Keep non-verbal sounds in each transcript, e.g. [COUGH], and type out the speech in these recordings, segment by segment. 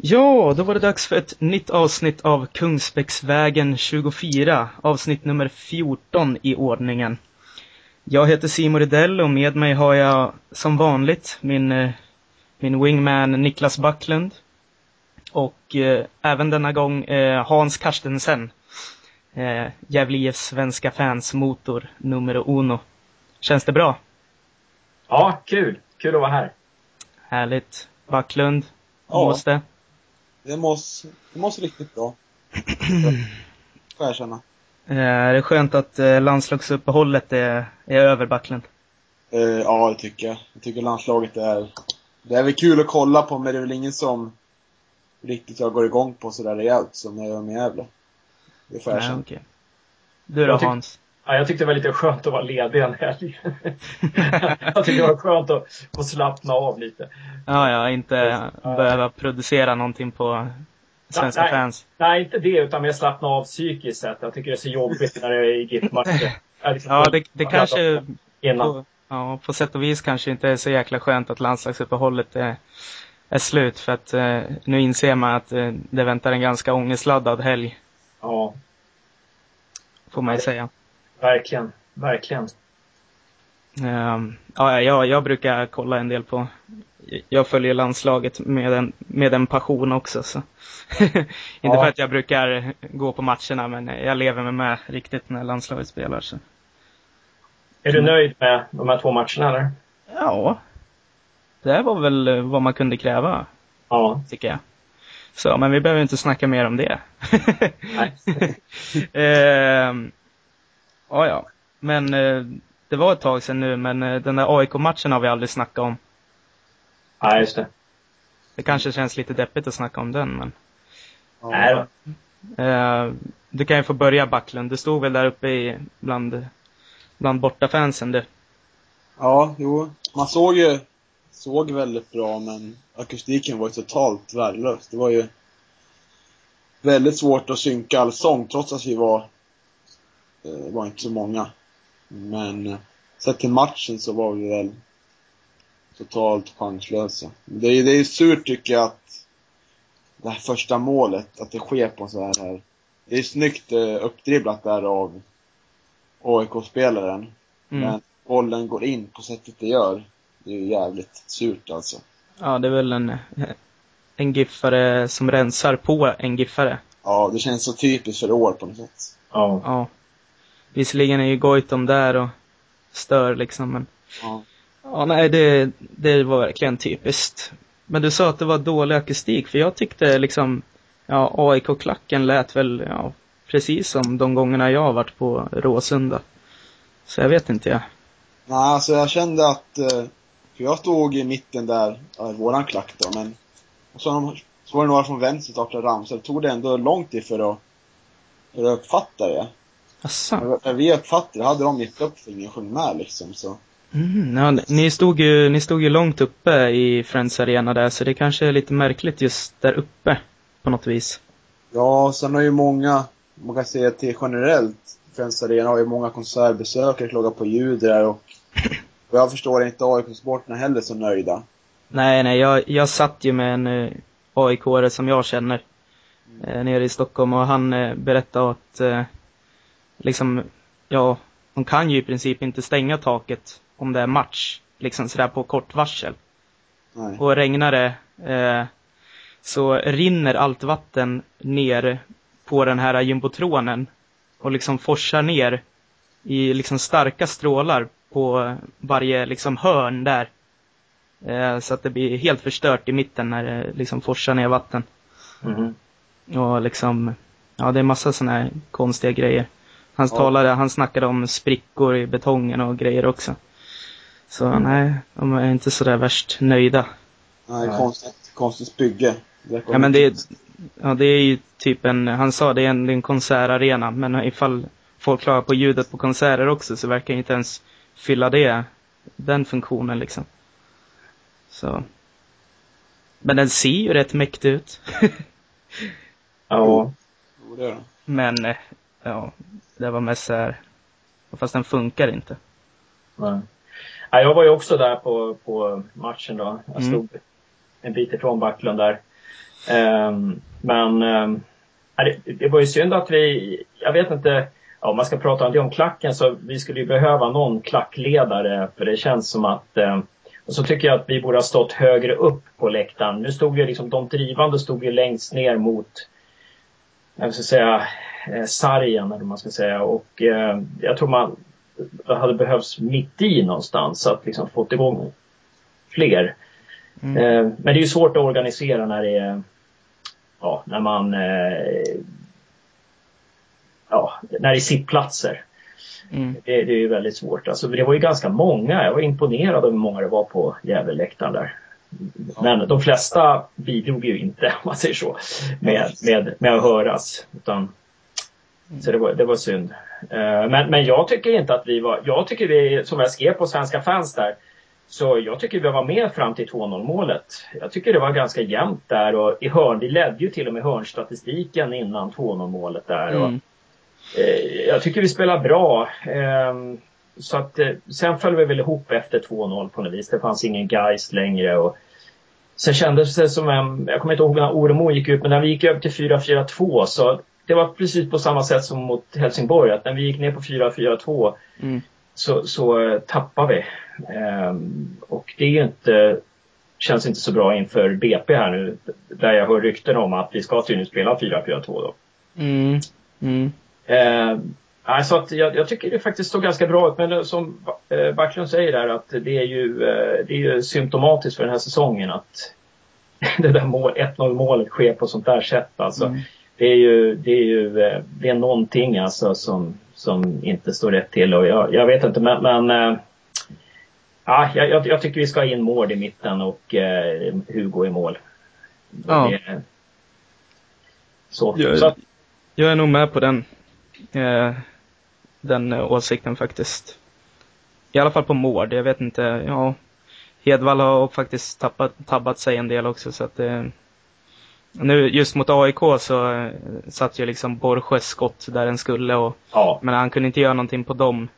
Ja, då var det dags för ett nytt avsnitt av Kungsbäcksvägen 24, avsnitt nummer 14 i ordningen. Jag heter Simon Rydell och med mig har jag som vanligt min, eh, min wingman Niklas Backlund. Och eh, även denna gång eh, Hans Karstensen. Eh, Gävle IFs svenska fans motor nummer uno. Känns det bra? Ja, kul. Kul att vara här. Härligt. Backlund, Ja. mås det? Det måste, det riktigt bra. [CLEARS THROAT] Får jag erkänna. Eh, är det skönt att eh, landslagsuppehållet är, är över Backlund? Eh, ja, det tycker jag. Jag tycker landslaget är, det är väl kul att kolla på, men det är väl ingen som riktigt jag går igång på sådär rejält som när jag är med Gävle. Det får jag Nej, okej. Du då Hans? Ja, jag tyckte det var lite skönt att vara ledig en helg. [LAUGHS] jag tyckte det var skönt att få slappna av lite. Ja, ja, inte Ja. behöva producera någonting på svenska Nej. fans. Nej, inte det, utan mer slappna av psykiskt sett. Jag tycker det är så jobbigt när det är GIF-matcher. Liksom [LAUGHS] Ja, det, det kanske, på, ja, på sätt och vis kanske inte är så jäkla skönt att landslagsuppehållet är, är slut för att eh, nu inser man att eh, det väntar en ganska ångestladdad helg, Ja, får man ju säga. Verkligen. Verkligen. Ehm, ja, jag, jag brukar kolla en del på, jag följer landslaget med en, med en passion också så. [LAUGHS] Inte Ja. för att jag brukar gå på matcherna men jag lever mig med riktigt när landslaget spelar så. Är du nöjd med de här två matcherna eller? Ja. Det var väl eh, vad man kunde kräva, Ja. tycker jag. Så, men vi behöver inte snacka mer om det. [LAUGHS] Nej. Ehm, ja, ja. Men eh, det var ett tag sedan nu, men eh, den där AIK-matchen har vi aldrig snackat om. Ja, just det. Det kanske känns lite deppigt att snacka om den, men Ja. Nej då. eh, du kan ju få börja Backlund. Du stod väl där uppe i, bland, bland bortafansen du. Ja, jo. Man såg ju, såg väldigt bra, men akustiken var ju totalt värdelös. Det var ju väldigt svårt att synka all sång, trots att vi var, eh, var inte så många. Men eh, sett till matchen så var vi väl totalt chanslösa. Det är, det är surt tycker jag att det här första målet, att det sker på så här, här. Det är snyggt eh, uppdribblat där av AIK-spelaren. Mm. Men bollen går in på sättet det gör. Det är ju jävligt surt alltså. Ja, det är väl en, en giffare som rensar på en giffare. Ja, det känns så typiskt för år på något sätt. Ja. Ja. Visserligen är ju Goitom där och stör liksom, men Ja. Ja, nej, det, det var verkligen typiskt. Men du sa att det var dålig akustik, för jag tyckte liksom, ja, AIK-klacken lät väl, ja, precis som de gångerna jag har varit på Råsunda. Så jag vet inte jag. Nej, alltså jag kände att, eh, för jag stod i mitten där, våran klack då, men och så, så var det några från vänster som startade ramsa. Det tog det ändå lång tid för att, för att uppfatta det. Asså? När- vi uppfattade hade de gett upp för ingen sjöng med liksom, så. Mm, ja, ni stod ju, ni stod ju långt uppe i Friends Arena där, så det kanske är lite märkligt just där uppe, på något vis. Ja, sen har ju många, man kan säga till generellt, Friends Arena har ju många konsertbesökare klagat på ljud där och vad [LAUGHS] jag förstår inte AIK-supportrarna heller så nöjda. Nej, nej, jag, jag satt ju med en eh, AIK-are som jag känner eh, nere i Stockholm och han eh, berättade att liksom, ja, de kan ju i princip inte stänga taket om det är match, liksom sådär på kort varsel. Nej. Och regnar det eh, så rinner allt vatten ner på den här jumbotronen och liksom forsar ner i liksom starka strålar på varje liksom hörn där. Eh, så att det blir helt förstört i mitten när det liksom forsar ner vatten. Mhm. Och liksom, ja det är massa sådana här konstiga grejer. Han Ja. talade, han snackade om sprickor i betongen och grejer också. Så nej, de är inte sådär värst nöjda. Nej, Nej. konstigt, konstigt bygge. Det Ja men det är, ja, det är ju typ en, han sa det är en, det är en konsertarena, men ifall folk klagar på ljudet på konserter också så verkar inte ens fylla det, den funktionen liksom. Så. Men den ser ju rätt mäktig ut. [LAUGHS] Ja. Men, eh, ja, det var mest så här, fast den funkar inte. Nej. Ja, jag var ju också där på, på matchen då. Jag Mm. stod en bit ifrån Backlund där. Um, men um, det, det, var ju synd att vi, jag vet inte, ja, om man ska prata om klacken så vi skulle ju behöva någon klackledare för det känns som att um, och så tycker jag att vi borde ha stått högre upp på läktaren. Nu stod ju liksom de drivande stod ju längst ner mot, jag ska säga, eh, sargen eller man ska säga. Och eh, jag tror man hade behövts mitt i någonstans att liksom fått igång fler. Mm. Eh, men det är ju svårt att organisera när det är, ja, när man, eh, ja, när det är sittplatser. Mm. Det, det, är ju väldigt svårt. Alltså, det var ju ganska många. Jag var imponerad över hur många det var på Gävleläktaren där. Men de flesta bidrog ju inte, om man säger så, med, med, med att höras. Utan, mm. Så det var, det var synd. Eh, men, men jag tycker inte att vi var, jag tycker vi, som jag skrev på Svenska fans där, så jag tycker vi var med fram till 2-0 målet. Jag tycker det var ganska jämnt där och i hörn, vi ledde ju till och med hörnstatistiken innan 2-0 målet där. Mm. Och, eh, jag tycker vi spelar bra. Eh, så att eh, sen föll vi väl ihop efter 2-0 på något vis. Det fanns ingen geist längre och sen kändes det som en, jag kommer inte ihåg när Oremo gick ut, men när vi gick över till 4-4-2 så det var precis på samma sätt som mot Helsingborg, att när vi gick ner på 4-4-2 mm. så, så eh, tappade vi. Ehm, och det är ju inte, känns inte så bra inför BP här nu, där jag hör rykten om att vi ska tydligen spela 4-4-2 då. Mm. Mm. Ehm, så att jag, jag, tycker det faktiskt såg ganska bra ut, men som eh, Backlund säger där att det är ju, eh, det är ju symptomatiskt för den här säsongen att [LAUGHS] det där mål, 1-0 målet sker på sånt där sätt alltså. Mm det är ju, det är ju eh, det är någonting alltså som, som inte står rätt till och jag, jag vet inte men, men ja, jag, jag, tycker vi ska ha in Mård i mitten och äh, Hugo i mål. Ja. Det, så. Jag, så. jag är nog med på den, eh, den åsikten faktiskt. I alla fall på Mård, jag vet inte, ja. Hedvall har faktiskt tappat, tabbat sig en del också så att det nu just mot AIK så eh, satt ju liksom Borges skott där den skulle och ja. men han kunde inte göra någonting på dem.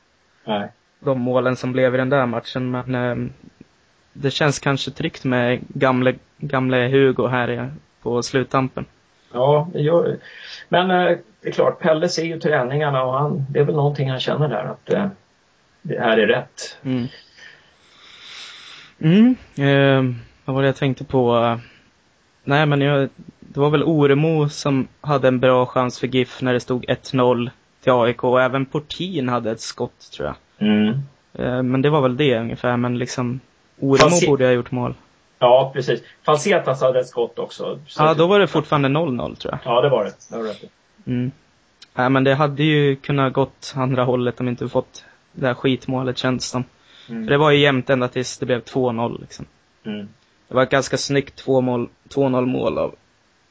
Nej. De målen som blev i den där matchen men eh, det känns kanske tryggt med gamle, gamle Hugo här på sluttampen. Ja, gör Men eh, det är klart, Pelle ser ju träningarna och han, det är väl någonting han känner där att eh, det här är rätt. Mm. Mm, eh, vad var det jag tänkte på? Nej, men jag, det var väl Oremo som hade en bra chans för GIF när det stod 1-0 till AIK och även Portin hade ett skott tror jag. Mm. Eh, men det var väl det ungefär, men liksom Oremo Falsi borde ha gjort mål. Ja, precis. Falsetas hade ett skott också. Ja, då var det fortfarande 0-0 tror jag. Ja, det var det. Det var rätt. Mm. Nej, men det hade ju kunnat gått andra hållet om inte fått det där skitmålet känns som. Mm. För det var ju jämnt ända tills det blev 2-0 liksom. Mm. Det var ett ganska snyggt 2-0 mål av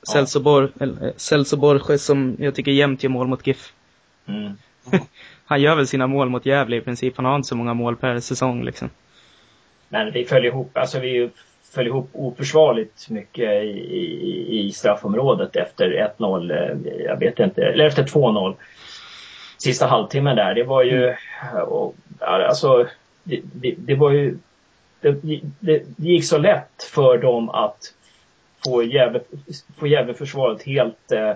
ja. Celso, Bor, Celso som jag tycker jämt gör mål mot GIF. Mm. [LAUGHS] han gör väl sina mål mot Gävle i princip. Han har inte så många mål per säsong liksom. Men vi följer ihop, alltså vi föll ihop oförsvarligt mycket i, i, i straffområdet efter 1-0. Eh, jag vet inte, eller efter 2-0. Sista halvtimmen där, det var ju, mm. och, alltså, det, det, det var ju det, det, gick så lätt för dem att få Gävleförsvaret helt eh,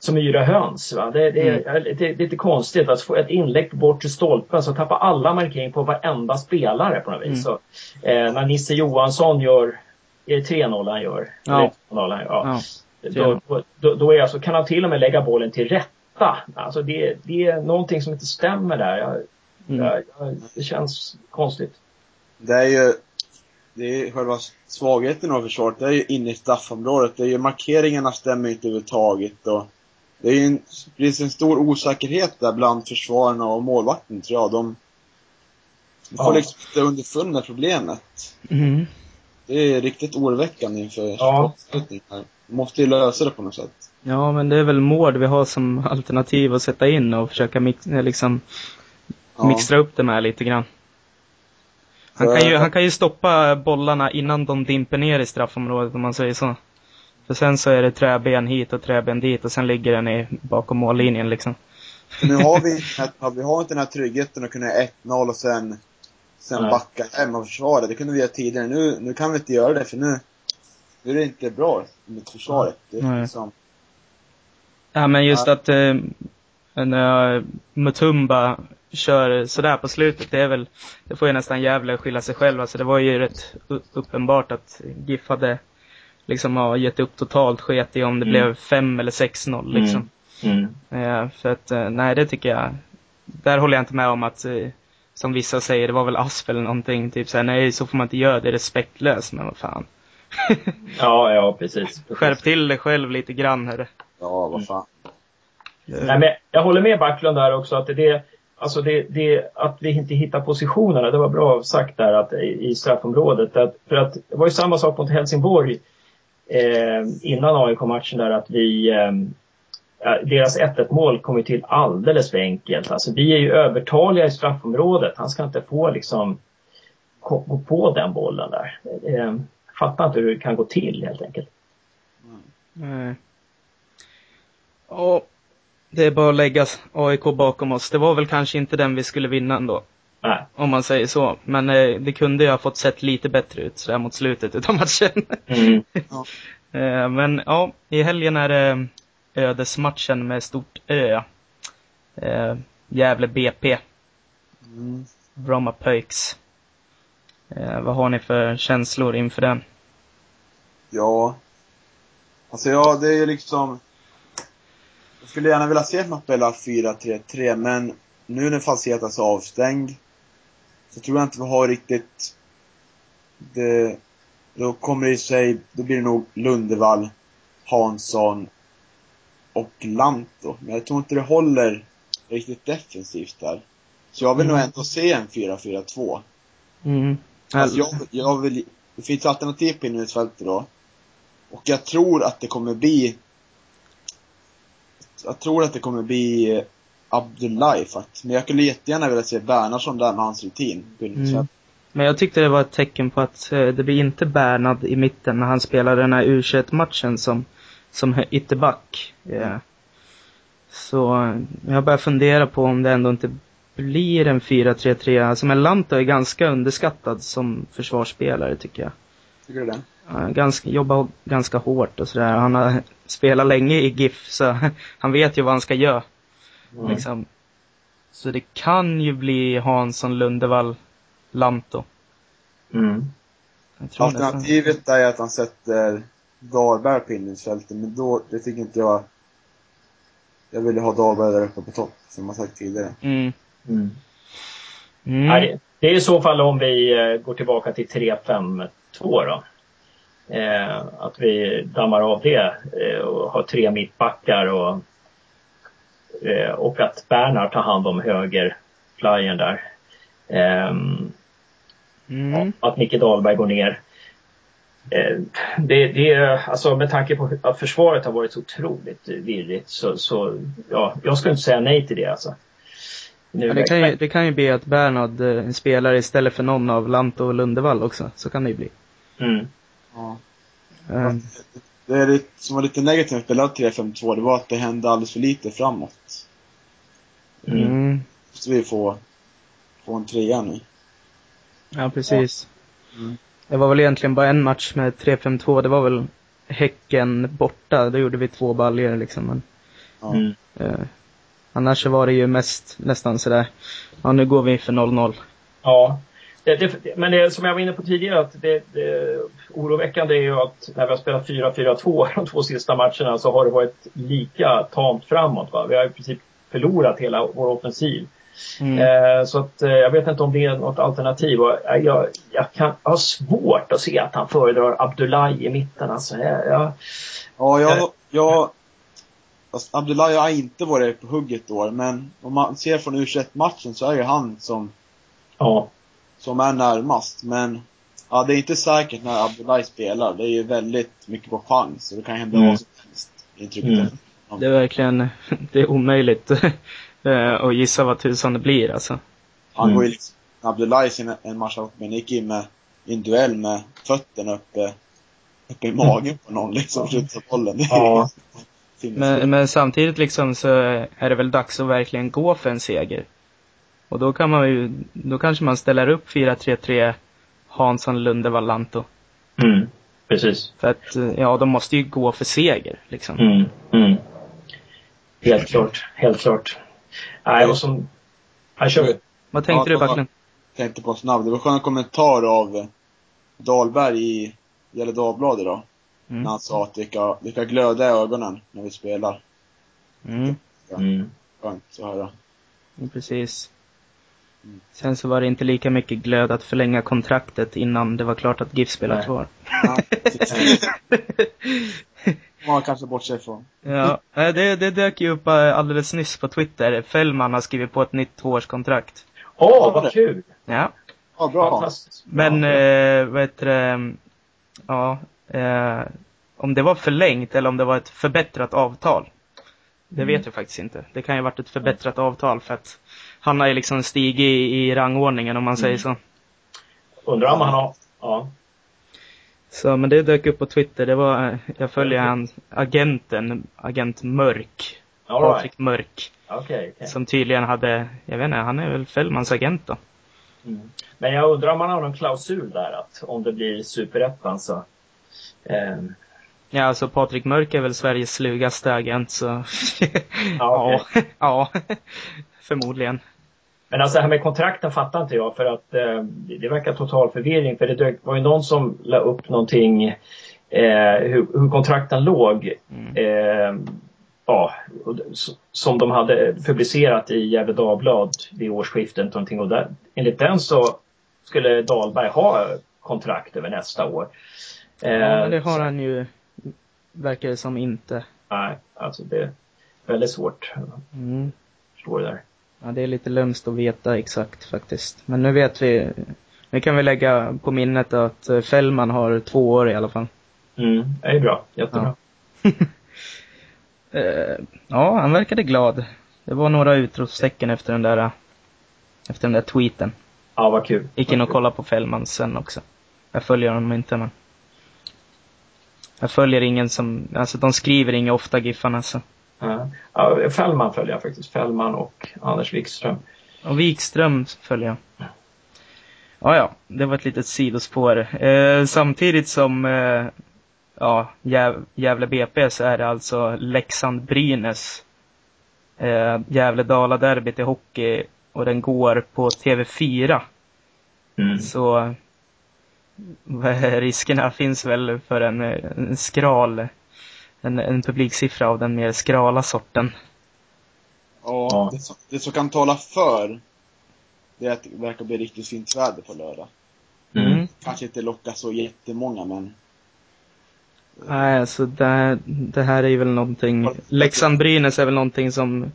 som yra höns. Va? Det, det, mm. det, det, är lite konstigt att få ett inlägg bort till stolpen så tappar alla markering på varenda spelare på något vis. Mm. Så, eh, när Nisse Johansson gör, är det 3-0 han gör? Ja. Ja. ja. Då, då, då, är alltså, kan han till och med lägga bollen till rätta. Alltså det, det är någonting som inte stämmer där. Jag, mm. jag, jag, det känns konstigt det är ju, det är själva svagheten av försvaret, det är ju inne i straffområdet. Det är ju markeringarna stämmer inte överhuvudtaget och det är en, det finns en stor osäkerhet där bland försvararna och målvakten tror jag. De, de får ja. liksom inte underfund med problemet. Mm. Det är riktigt oroväckande inför ja. här. De måste ju lösa det på något sätt. Ja, men det är väl Mård vi har som alternativ att sätta in och försöka mix, liksom, ja. mixtra upp det med lite grann. Han kan, ju, han kan ju stoppa bollarna innan de dimper ner i straffområdet om man säger så. För sen så är det träben hit och träben dit och sen ligger den i, bakom mållinjen liksom. Nu har vi, [LAUGHS] vi har inte den här tryggheten att kunna göra 1-0 och sen, sen backa hem och försvara. Det kunde vi göra tidigare. Nu, nu kan vi inte göra det för nu, nu är det inte bra mot försvaret. Det är liksom, Ja men just att eh, när Mutumba kör sådär på slutet, det är väl, det får ju nästan Gävle skylla sig själv. Alltså det var ju rätt uppenbart att GIF hade liksom har gett upp totalt, sket i om det mm. blev 5 eller 6-0 mm. liksom. Mm. Mm. för att, eh, nej det tycker jag, där håller jag inte med om att, eh, som vissa säger, det var väl ASF eller någonting, typ såhär, nej så får man inte göra, det är respektlöst, men vad fan. [LAUGHS] ja, ja precis, precis. Skärp till dig själv lite grann hörru. Ja, vad fan. Mm. Nej, men jag håller med Backlund där också att det, alltså det, det, att vi inte hittar positionerna, det var bra sagt där att, i straffområdet. Att, för att det var ju samma sak mot Helsingborg eh, innan AIK-matchen där att vi eh, deras 1-1 mål kommer till alldeles för enkelt. Alltså vi är ju övertaliga i straffområdet. Han ska inte få liksom gå på den bollen där. Eh, fattar inte hur det kan gå till helt enkelt. Nej. Ja, det är bara att lägga AIK bakom oss. Det var väl kanske inte den vi skulle vinna ändå. Nej. Om man säger så. Men eh, det kunde ju ha fått sett lite bättre ut sådär mot slutet utav matchen. Mm. [LAUGHS] ja. eh, men ja, i helgen är det ödesmatchen med stort Ö. Eh, Gävle BP. Mm. Bromma Pöjks. Eh, vad har ni för känslor inför den? Ja. Alltså ja, det är ju liksom jag skulle gärna vilja se att man spelar 4-3-3, men nu när Falsetas är avstängd så tror jag inte vi har riktigt det, då kommer det sig, då blir det nog Lundevall, Hansson och Lanto. Men jag tror inte det håller riktigt defensivt där. Så jag vill mm. nog ändå se en 4-4-2. Mm. Alltså jag, jag vill, det finns alternativ på innermittfältet då. Och jag tror att det kommer bli jag tror att det kommer bli Abdullahi faktiskt. Men jag skulle jättegärna vilja se Bernhardsson där med hans rutin. Mm. Men jag tyckte det var ett tecken på att eh, det blir inte Bernhard i mitten när han spelar den här u matchen som, som ytterback. Yeah. Så eh, jag börjar fundera på om det ändå inte blir en 4-3-3. Alltså Melanto är ganska underskattad som försvarsspelare tycker jag. Tycker du det? ganska, jobbar ganska hårt och sådär. Han har spelat länge i GIF så [LAUGHS] han vet ju vad han ska göra. Mm. Liksom. Så det kan ju bli Hansson, Lundevall, Lanto. Mm. Alternativet är att han sätter Dahlberg på innermittfältet, men då, det tycker inte jag jag vill ha Dahlberg där uppe på topp, som jag sagt tidigare. Mm. Mm. Mm. Nej, det är i så fall om vi eh, går tillbaka till 3-5-2 då. Eh, att vi dammar av det eh, och har tre mittbackar och, eh, och att Bernhard tar hand om högerflyern där. Ehm, mm. Att Micke Dahlberg går ner. Eh, det, det, alltså med tanke på att försvaret har varit så otroligt virrigt så, så ja, jag skulle inte säga nej till det alltså. Ja, det, kan ju, det kan ju bli att Bernhard eh, spelar istället för någon av Lanto och Lundevall också. Så kan det ju bli. Mm. Ja. Um. Det är lite, som var lite negativt med 3-5-2, det var att det hände alldeles för lite framåt. Mm. mm. Så vi får, få en trea nu. Ja, precis. Ja. Mm. Det var väl egentligen bara en match med 3-5-2, det var väl Häcken borta, då gjorde vi två baljor liksom. Men, ja. mm. eh, annars så var det ju mest nästan sådär, ja nu går vi för 0-0. Ja, det, det, men det som jag var inne på tidigare, att det, det oroväckande är ju att när vi har spelat 4-4-2 [LAUGHS] de två sista matcherna så har det varit lika tamt framåt. Va? Vi har i princip förlorat hela vår offensiv. Mm. Eh, så att, eh, jag vet inte om det är något alternativ. Och jag, jag, kan ha svårt att se att han föredrar Abdullahi i mitten. Alltså, jag, jag, ja, jag, jag, alltså, Abdullahi har inte varit på hugget då, men om man ser från u matchen så är det han som ja som är närmast. Men ja, det är inte säkert när Abdullahi spelar. Det är ju väldigt mycket på chans och det kan hända mm. vad som helst. Intrycket mm. Det är verkligen, [LAUGHS] det är omöjligt [LAUGHS] eh, att gissa vad tusan det blir alltså. Han mm. går ju liksom, Abdullahi sin en match men gick in med, i en duell med fötterna uppe, uppe i magen på någon liksom, skjuta bollen. Ja. men, men samtidigt liksom så är det väl dags att verkligen gå för en seger. Och då kan man ju, då kanske man ställer upp 4-3-3 Hansson, Lunde, Vallanto. Mm. precis. För att, ja, de måste ju gå för seger liksom. Mm, mm. Helt klart, helt klart. Nej, och som... Jag kör. Vad tänkte Ja, du Backlund? Tänkte på snabbt. Det var en skön kommentar av Dahlberg i Gefle Dagblad idag. Mm. När han sa att det ska, det ska glöda i ögonen när vi spelar. Mm. Mm. Skönt att höra. Precis. Mm. Sen så var det inte lika mycket glöd att förlänga kontraktet innan det var klart att GIF spelar Nej. kvar. Ja, [LAUGHS] Man kanske bortser ifrån. Ja, det, det dök ju upp eh, alldeles nyss på Twitter. Fällman har skrivit på ett nytt tvåårskontrakt. Åh, vad kul! Ja, Ja, bra. Men Ja, eh, vad heter det, ja, eh, om det var förlängt eller om det var ett förbättrat avtal. Det Mm. vet jag faktiskt inte. Det kan ju ha varit ett förbättrat avtal för att han har ju liksom stigit i, i rangordningen om man säger så. Undrar om han har... Ja. Så, men det dök upp på Twitter. Det var, eh, jag följer han, agenten, agent Mörk. All Patrik right. Mörk. Okej, okej. Som tydligen hade, jag vet inte, han är väl Fällmans agent då. Mm. Men jag undrar om han har någon klausul där att om det blir superettan så... ehm, Ja, alltså Patrik Mörk är väl Sveriges slugaste agent så, Ja, [LAUGHS] ja, ja, [LAUGHS] förmodligen. Men alltså det här med kontrakten fattar inte jag för att eh, det verkar total förvirring. För det var ju någon som la upp någonting eh, hur, hur kontrakten låg. Mm. Eh, ja, som de hade publicerat i Gefle Dagblad vid årsskiftet. Någonting. Och där, enligt den så skulle Dahlberg ha kontrakt över nästa år. Eh, Ja, men det har så- han ju, verkar det som inte. Nej, alltså det är väldigt svårt. Mm. Förstår det där. Ja, det är lite lömskt att veta exakt faktiskt. Men nu vet vi, nu kan vi lägga på minnet att eh, Fällman har två år i alla fall. Mm, det är bra. Jättebra. [LAUGHS] Eh, ja, han verkade glad. Det var några utropstecken efter den där, efter den där tweeten. Ja, vad kul. Gick in och kollade på Fällman sen också. Jag följer honom inte men. Jag följer ingen som, alltså de skriver inget ofta Giffarna så. Ja. Ja, Fällman följer jag faktiskt. Fällman och Anders Wikström. Och Wikström följer jag. Ja, ja, det var ett litet sidospår. Eh, samtidigt som eh, ja, Gäv- Gävle BP så är det alltså Leksand-Brynäs. Eh, Gävle-Dala-derbyt i hockey och den går på TV4. Mm. Så är [LAUGHS] riskerna finns väl för en, eh, en skral, en, en publiksiffra av den mer skrala sorten. Ja, Ja. Det, som, det som kan tala för, det är att det verkar bli riktigt fint väder på lördag. Mm. Kanske inte locka så jättemånga, men Nej, alltså det, det här är ju väl någonting, Leksand-Brynäs är väl någonting som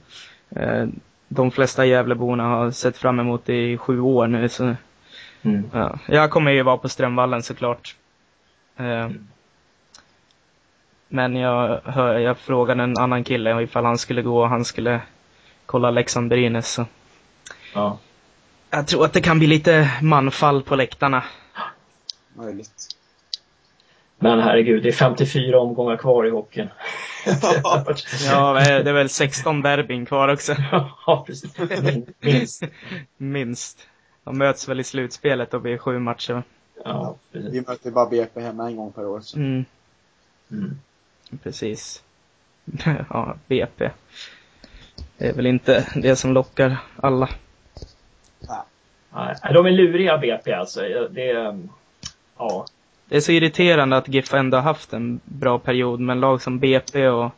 eh, de flesta Gävleborna har sett fram emot i sju år nu så, Mm. ja. Jag kommer ju vara på Strömvallen såklart. Eh, men jag, hör, jag frågade en annan kille ifall han skulle gå och han skulle kolla Leksand-Brynäs så. Ja. Jag tror att det kan bli lite manfall på läktarna. möjligt. Men herregud, det är 54 omgångar kvar i hockeyn. [LAUGHS] Ja, det är väl 16 derbyn kvar också. [LAUGHS] ja, precis. Min- Minst. Minst. De möts väl i slutspelet och blir sju matcher. Ja, precis. Vi möter bara BP hemma en gång per år. Så. Mm, Mm. Precis. [LAUGHS] ja, BP. Det är väl inte det som lockar alla. Nej, de är luriga BP alltså. Det är, ja. Det är så irriterande att GIF ändå har haft en bra period, men lag som BP och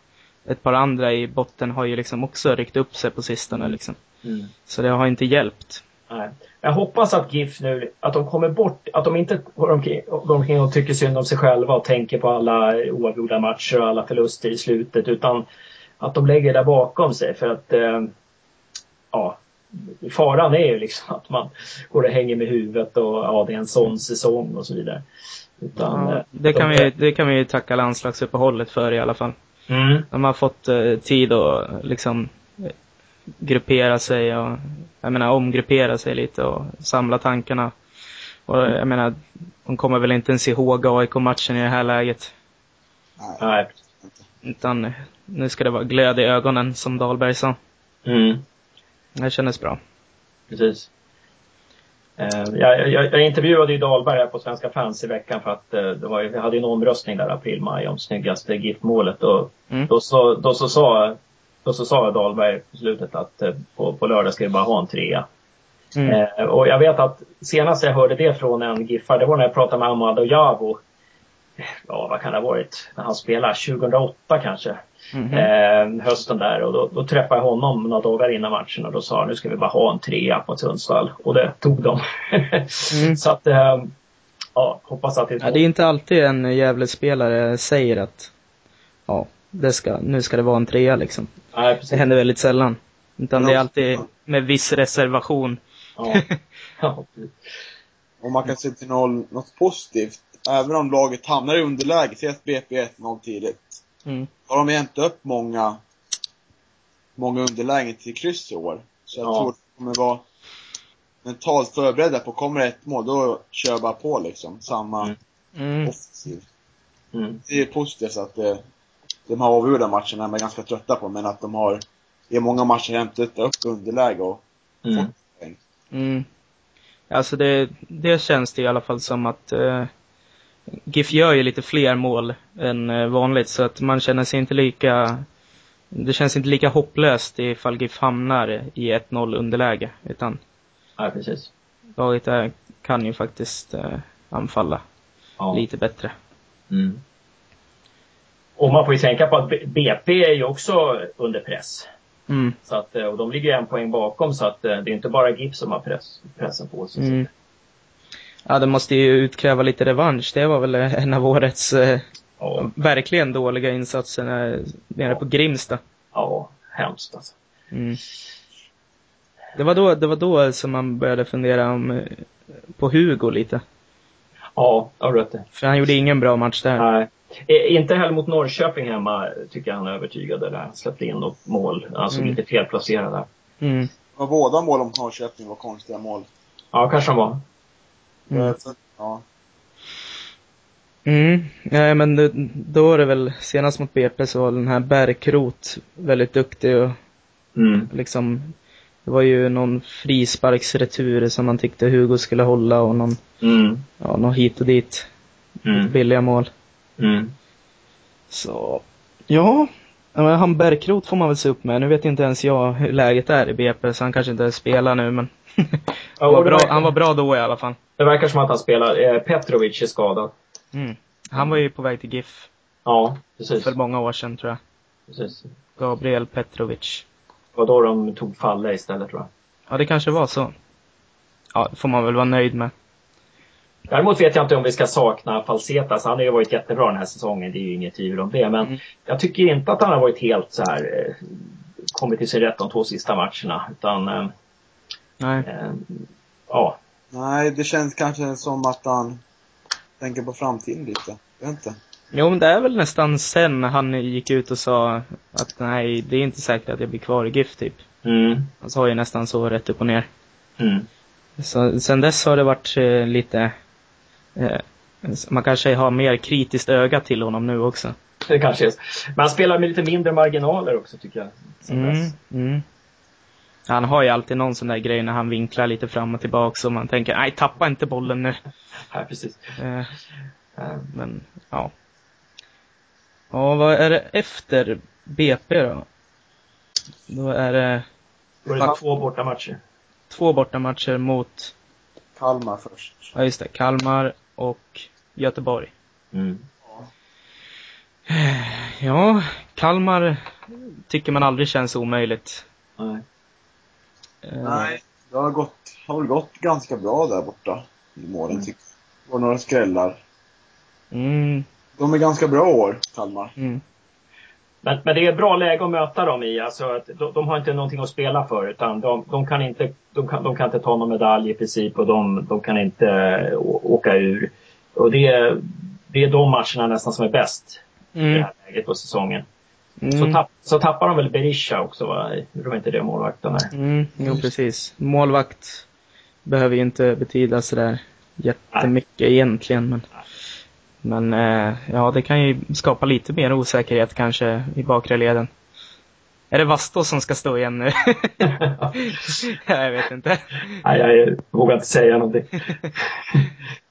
ett par andra i botten har ju liksom också ryckt upp sig på sistone liksom. Mm. Så det har inte hjälpt. Nej. Jag hoppas att GIF nu, att de kommer bort, att de inte går omkring, går omkring och tycker synd om sig själva och tänker på alla oavgjorda matcher och alla förluster i slutet utan att de lägger det där bakom sig för att eh, ja, faran är ju liksom att man går och hänger med huvudet och ja, det är en sån säsong och så vidare. Utan, Ja, eh, det, kan de- vi, det kan vi tacka landslagsuppehållet för i alla fall. Mm. De har fått eh, tid att liksom gruppera sig och, jag menar omgruppera sig lite och samla tankarna. Och jag menar, de kommer väl inte ens ihåg AIK-matchen i det här läget. Nej. Utan nu ska det vara glöd i ögonen, som Dahlberg sa. Mm. Det kändes bra. Precis. Eh, jag, jag, jag, intervjuade ju Dahlberg på Svenska fans i veckan för att eh, det var, vi hade en omröstning där april-maj om snyggaste GIF-målet och mm. då, så, då, så sa, då så sa Dahlberg på slutet att eh, på, på lördag ska vi bara ha en trea. Mm. Eh, och jag vet att senast jag hörde det från en Giffare, det var när jag pratade med Ahmad och Javo. Ja, vad kan det ha varit? När han spelade 2008 kanske. Mm -hmm. eh, hösten där och då, då träffade jag honom några dagar innan matchen och då sa han nu ska vi bara ha en trea på Sundsvall och det tog de. mm. [LAUGHS] Så att, eh, ja, hoppas att det ja, Det är inte alltid en Gävle-spelare säger att ja, det ska, nu ska det vara en trea liksom. Nej, precis. Det händer väldigt sällan. Utan det är alltid med viss reservation. Ja. [LAUGHS] ja. och man kan se till något, något positivt. Även om laget hamnar i underläge, säg att BP 1-0 tidigt. Mm. Har de hämtat upp många, många underlägen till kryss i år. Så jag ja. tror att de kommer vara mentalt förberedda på, kommer ett mål, då kör bara på liksom. Samma mm. mm. offensiv. Mm. Det är positivt att det, de här avgjorda matcherna är man ganska trötta på, men att de har i många matcher hämtat upp underläge och mm. fått poäng. Mm. Alltså det, det känns det i alla fall som att eh, GIF gör ju lite fler mål än eh, vanligt så att man känner sig inte lika det känns inte lika hopplöst ifall GIF hamnar i 1-0 underläge utan Ja, precis. Laget kan ju faktiskt eh, anfalla ja. lite bättre. Mm. Och man får ju tänka på att BP är ju också under press. Mm. Så att, eh, och de ligger en poäng bakom så att det är inte bara GIF som har press, pressen på sig. Mm. Ja, de måste ju utkräva lite revansch. Det var väl en av årets eh, ja. verkligen dåliga insatser nere ja. på Grimsta. Ja, hemskt alltså. Mm. Det var, då, det var då som man började fundera om, eh, på Hugo lite. Ja, jag har rätt För han gjorde ingen bra match där. Nej. Eh, inte heller mot Norrköping hemma tycker jag han övertygade där. Släppte in något mål. Alltså mm. lite felplacerade. Mm. Var båda mål mot Norrköping var konstiga mål? Ja, kanske de var. Mm. Ja. Mm, nej men det, då är det väl, senast mot BP så var den här Bärkrot väldigt duktig och mm. liksom, det var ju någon frisparksretur som man tyckte Hugo skulle hålla och någon, mm. ja, någon hit och dit. Mm. Billiga mål. Mm. Så, ja. Han Bärkrot får man väl se upp med. Nu vet inte ens jag hur läget är i BP, så han kanske inte spelar nu men [LAUGHS] han, var bra, han var bra då i alla fall. Det verkar som att han spelar. Eh, Petrovic är skadad. Mm. Han var ju på väg till GIF. Ja, precis. För många år sedan tror jag. Precis. Gabriel Petrovic. Det var då de tog Falle istället tror jag. Ja, det kanske var så. Ja, det får man väl vara nöjd med. Däremot vet jag inte om vi ska sakna Falsetas. Han har ju varit jättebra den här säsongen, det är ju inget tvivel om det. Men mm. jag tycker inte att han har varit helt så här eh, kommit till sin rätt de två sista matcherna. Utan eh, Nej. Eh, ja. Nej, det känns kanske som att han tänker på framtiden lite. Jag vet inte. Jo, men det är väl nästan sen han gick ut och sa att nej, det är inte säkert att jag blir kvar i GIF typ. Mm. Han sa ju nästan så rätt upp och ner. Mm. Så sen dess har det varit eh, lite, man kanske har mer kritiskt öga till honom nu också. Det kanske är Men han spelar med lite mindre marginaler också tycker jag. Mm, mm. Han har ju alltid någon sån där grej när han vinklar lite fram och tillbaka och man tänker, nej tappa inte bollen nu. [LAUGHS] Ja, precis. Eh, men, ja. Ja, vad är det efter BP då? Då är det... Då är det två bortamatcher. Två bortamatcher mot? Kalmar först. Ja, just det. Kalmar och Göteborg. Mm. Ja, Kalmar tycker man aldrig känns omöjligt. Nej. Eh, Nej, det har gått, har väl gått ganska bra där borta i målen mm. tycker jag. Det var några skrällar. Mm. De är ganska bra år, Kalmar. Mm. Men, men det är bra läge att möta dem i. Alltså att de, de har inte någonting att spela för utan de, de, kan inte, de, kan, de kan inte ta någon medalj i princip och de, de kan inte åka ur. Och det, det är de matcherna nästan som är bäst mm. i det här läget på säsongen. Mm. Så, tapp, så tappar de väl Berisha också va? Gjorde de inte det målvakten där? Mm, jo precis. Målvakt behöver ju inte betyda sådär jättemycket Nej. egentligen men men eh, ja, det kan ju skapa lite mer osäkerhet kanske i bakre leden. Är det Vastos som ska stå igen nu? [LAUGHS] jag vet inte. Nej, jag vågar inte säga någonting.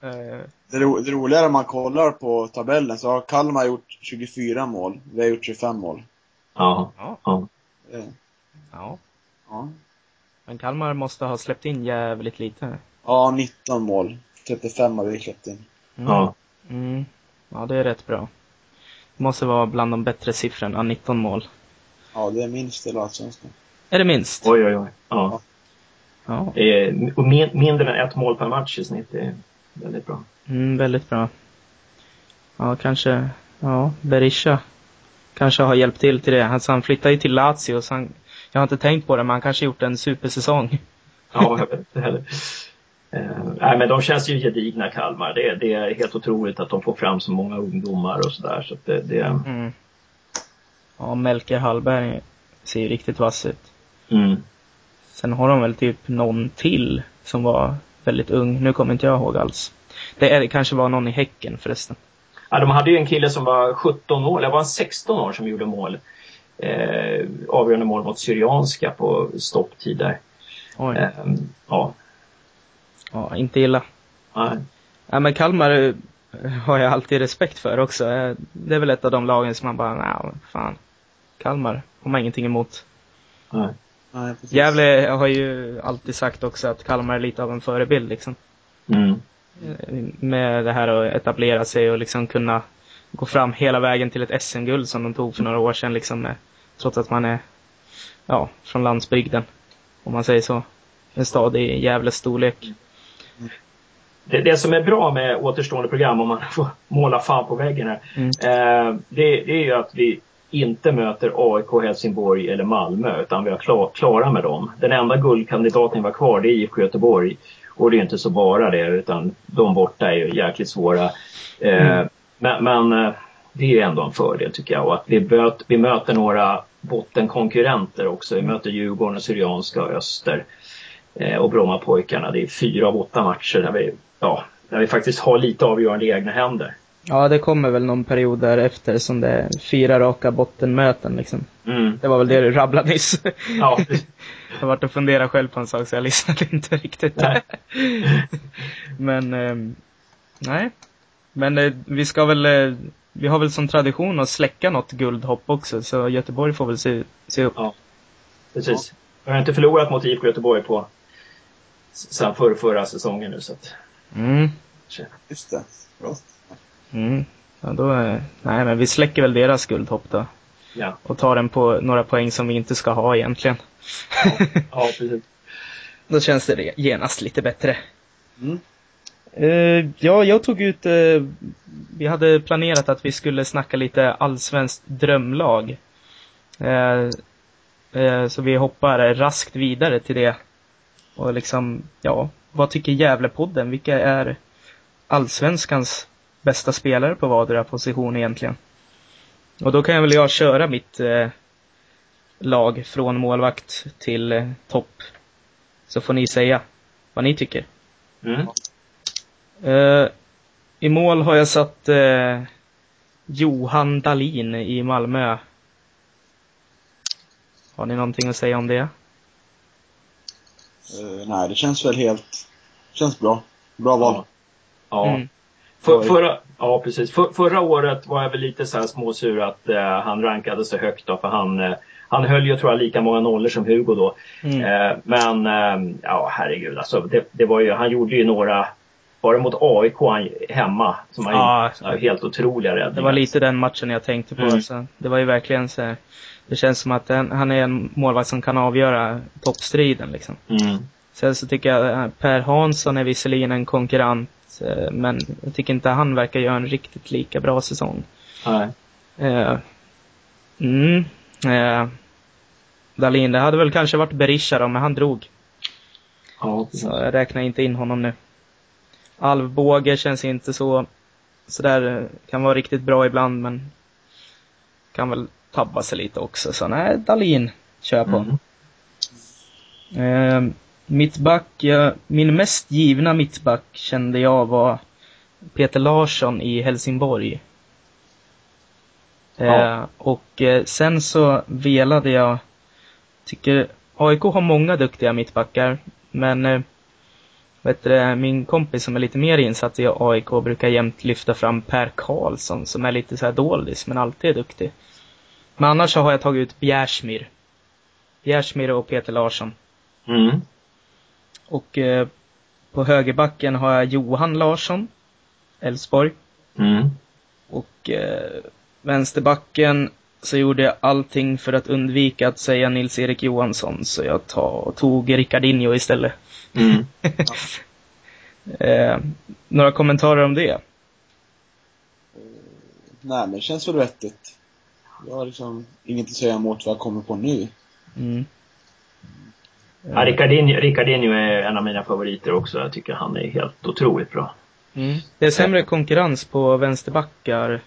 Eh. det, ro, det roligare om man kollar på tabellen så har Kalmar gjort 24 mål. Vi har gjort 25 mål. Ja. Ja. Ja. ja. ja. Men Kalmar måste ha släppt in jävligt lite. Ja, 19 mål. 35 har vi släppt in. Mm. Ja. Mm. Ja, det är rätt bra. Det måste vara bland de bättre siffrorna, 19 mål. Ja, det är minst i Allsvenskan. Är det minst? Oj, oj, oj. Ja. ja. Det är mindre än ett mål per match i snitt. Är väldigt bra. Mm, väldigt bra. Ja, kanske, ja, Berisha kanske har hjälpt till till det. Alltså han flyttade ju till Lazio, så han, jag har inte tänkt på det, men han kanske gjort en supersäsong. Ja, jag vet inte heller. Eh, nej, men de känns ju gedigna Kalmar. Det, det, är helt otroligt att de får fram så många ungdomar och sådär. Så det, det... Mm. Ja, Melker Hallberg ser ju riktigt vass ut. Mm. Sen har de väl typ någon till som var väldigt ung. Nu kommer inte jag ihåg alls. Det, är, det kanske var någon i Häcken förresten. Ja, de hade ju en kille som var 17 år, eller var han 16 år som gjorde mål. Eh, avgörande mål mot Syrianska på stopptid där. Eh, ja. Ja, inte illa. Nej. Ja, men Kalmar eh, har jag alltid respekt för också. Eh, det är väl ett av de lagen som man bara, nej, fan. Kalmar har man ingenting emot. Nej. Nej, Gävle har ju alltid sagt också att Kalmar är lite av en förebild liksom. Mm. Med det här att etablera sig och liksom kunna gå fram hela vägen till ett SM-guld som de tog för några år sedan liksom. Trots att man är, ja, från landsbygden. Om man säger så. En stad i Gävles storlek. Det, det, som är bra med återstående program, om man [LAUGHS] får måla fan på väggen här, mm. eh, det, det, är ju att vi inte möter AIK, Helsingborg eller Malmö utan vi är klar, klara med dem. Den enda guldkandidaten var kvar det är IFK Göteborg. Och det är inte så bara det utan de borta är ju jäkligt svåra. Eh, mm. Men, men eh, det är ändå en fördel tycker jag. Och att vi, böt, vi möter några bottenkonkurrenter också. Vi möter Djurgården, Syrianska och Öster. Eh, och Brommapojkarna. Det är fyra av åtta matcher där vi, ja, där vi faktiskt har lite avgörande i egna händer. Ja, det kommer väl någon period därefter som det är fyra raka bottenmöten liksom. Mm. Det var väl det du rabblade nyss. Ja. [LAUGHS] jag varit och funderat själv på en sak så jag lyssnade inte riktigt. Nej. [LAUGHS] Men, eh, nej. Men eh, vi ska väl, eh, vi har väl som tradition att släcka något guldhopp också, så Göteborg får väl se, se upp. Ja, precis. Ja. Jag har inte förlorat mot IFK Göteborg på sen för förra säsongen nu så att. Mm. Just det. Bra. Mm. Ja, då, nej men vi släcker väl deras guldhopp då. Ja. Och tar den på några poäng som vi inte ska ha egentligen. Ja, ja precis. [LAUGHS] då känns det genast lite bättre. Mm. Uh, ja, jag tog ut, uh, vi hade planerat att vi skulle snacka lite allsvenskt drömlag. Uh, så vi hoppar raskt vidare till det. Och liksom, ja, vad tycker Gävlepodden? Vilka är allsvenskans bästa spelare på vardera position egentligen? Och då kan jag väl jag köra mitt eh, lag från målvakt till eh, topp. Så får ni säga vad ni tycker. Mm. Eh, I mål har jag satt eh, Johan Dalin i Malmö. Har ni någonting att säga om det? Uh, nej, det känns väl helt... Känns bra. Bra val. Ja. Mm. För, förra, ja, precis. För, förra året var jag väl lite så här småsur att uh, han rankade så högt då, för han, uh, han höll ju tror jag lika många nollor som Hugo då. Mm. Uh, men, ja herregud alltså. Det, det, var ju, han gjorde ju några, var det mot AIK han, hemma, som han ja, gjorde helt otroliga räddningar. Det var lite den matchen jag tänkte på. Mm. Alltså. Det var ju verkligen så här, det känns som att den, han är en målvakt som kan avgöra toppstriden liksom. Mm. Sen så tycker jag Per Hansson är visserligen en konkurrent Eh, men jag tycker inte han verkar göra en riktigt lika bra säsong. Nej. Uh, mm. Uh, Dalin, det hade väl kanske varit Berisha då, men han drog. Ja, så jag räknar inte in honom nu. Alvbåge känns inte så, sådär, kan vara riktigt bra ibland, men kan väl tabba sig lite också. Så nej, Dalin kör på. Mm. Uh, Mittback, ja, min mest givna mittback kände jag var Peter Larsson i Helsingborg. Ja. Eh, och eh, sen så velade jag tycker AIK har många duktiga mittbackar, men eh, vet du, min kompis som är lite mer insatt i AIK brukar jämt lyfta fram Per Karlsson som är lite så här doldis, men alltid är duktig. Men annars så har jag tagit ut Bjärsmyr. Bjärsmyr och Peter Larsson. Mm. Och eh, på högerbacken har jag Johan Larsson, Elfsborg. Mm. Och eh, vänsterbacken så gjorde jag allting för att undvika att säga Nils-Erik Johansson, så jag ta, tog Ricardinho istället. Mm. [LAUGHS] eh, några kommentarer om det? Nej, men det känns väl vettigt. Jag har liksom inget att säga emot vad jag kommer på nu. Mm. Ja, Ricardinho, Ricardinho är en av mina favoriter också. Jag tycker han är helt otroligt bra. Mm. Det är sämre konkurrens på vänsterbackar.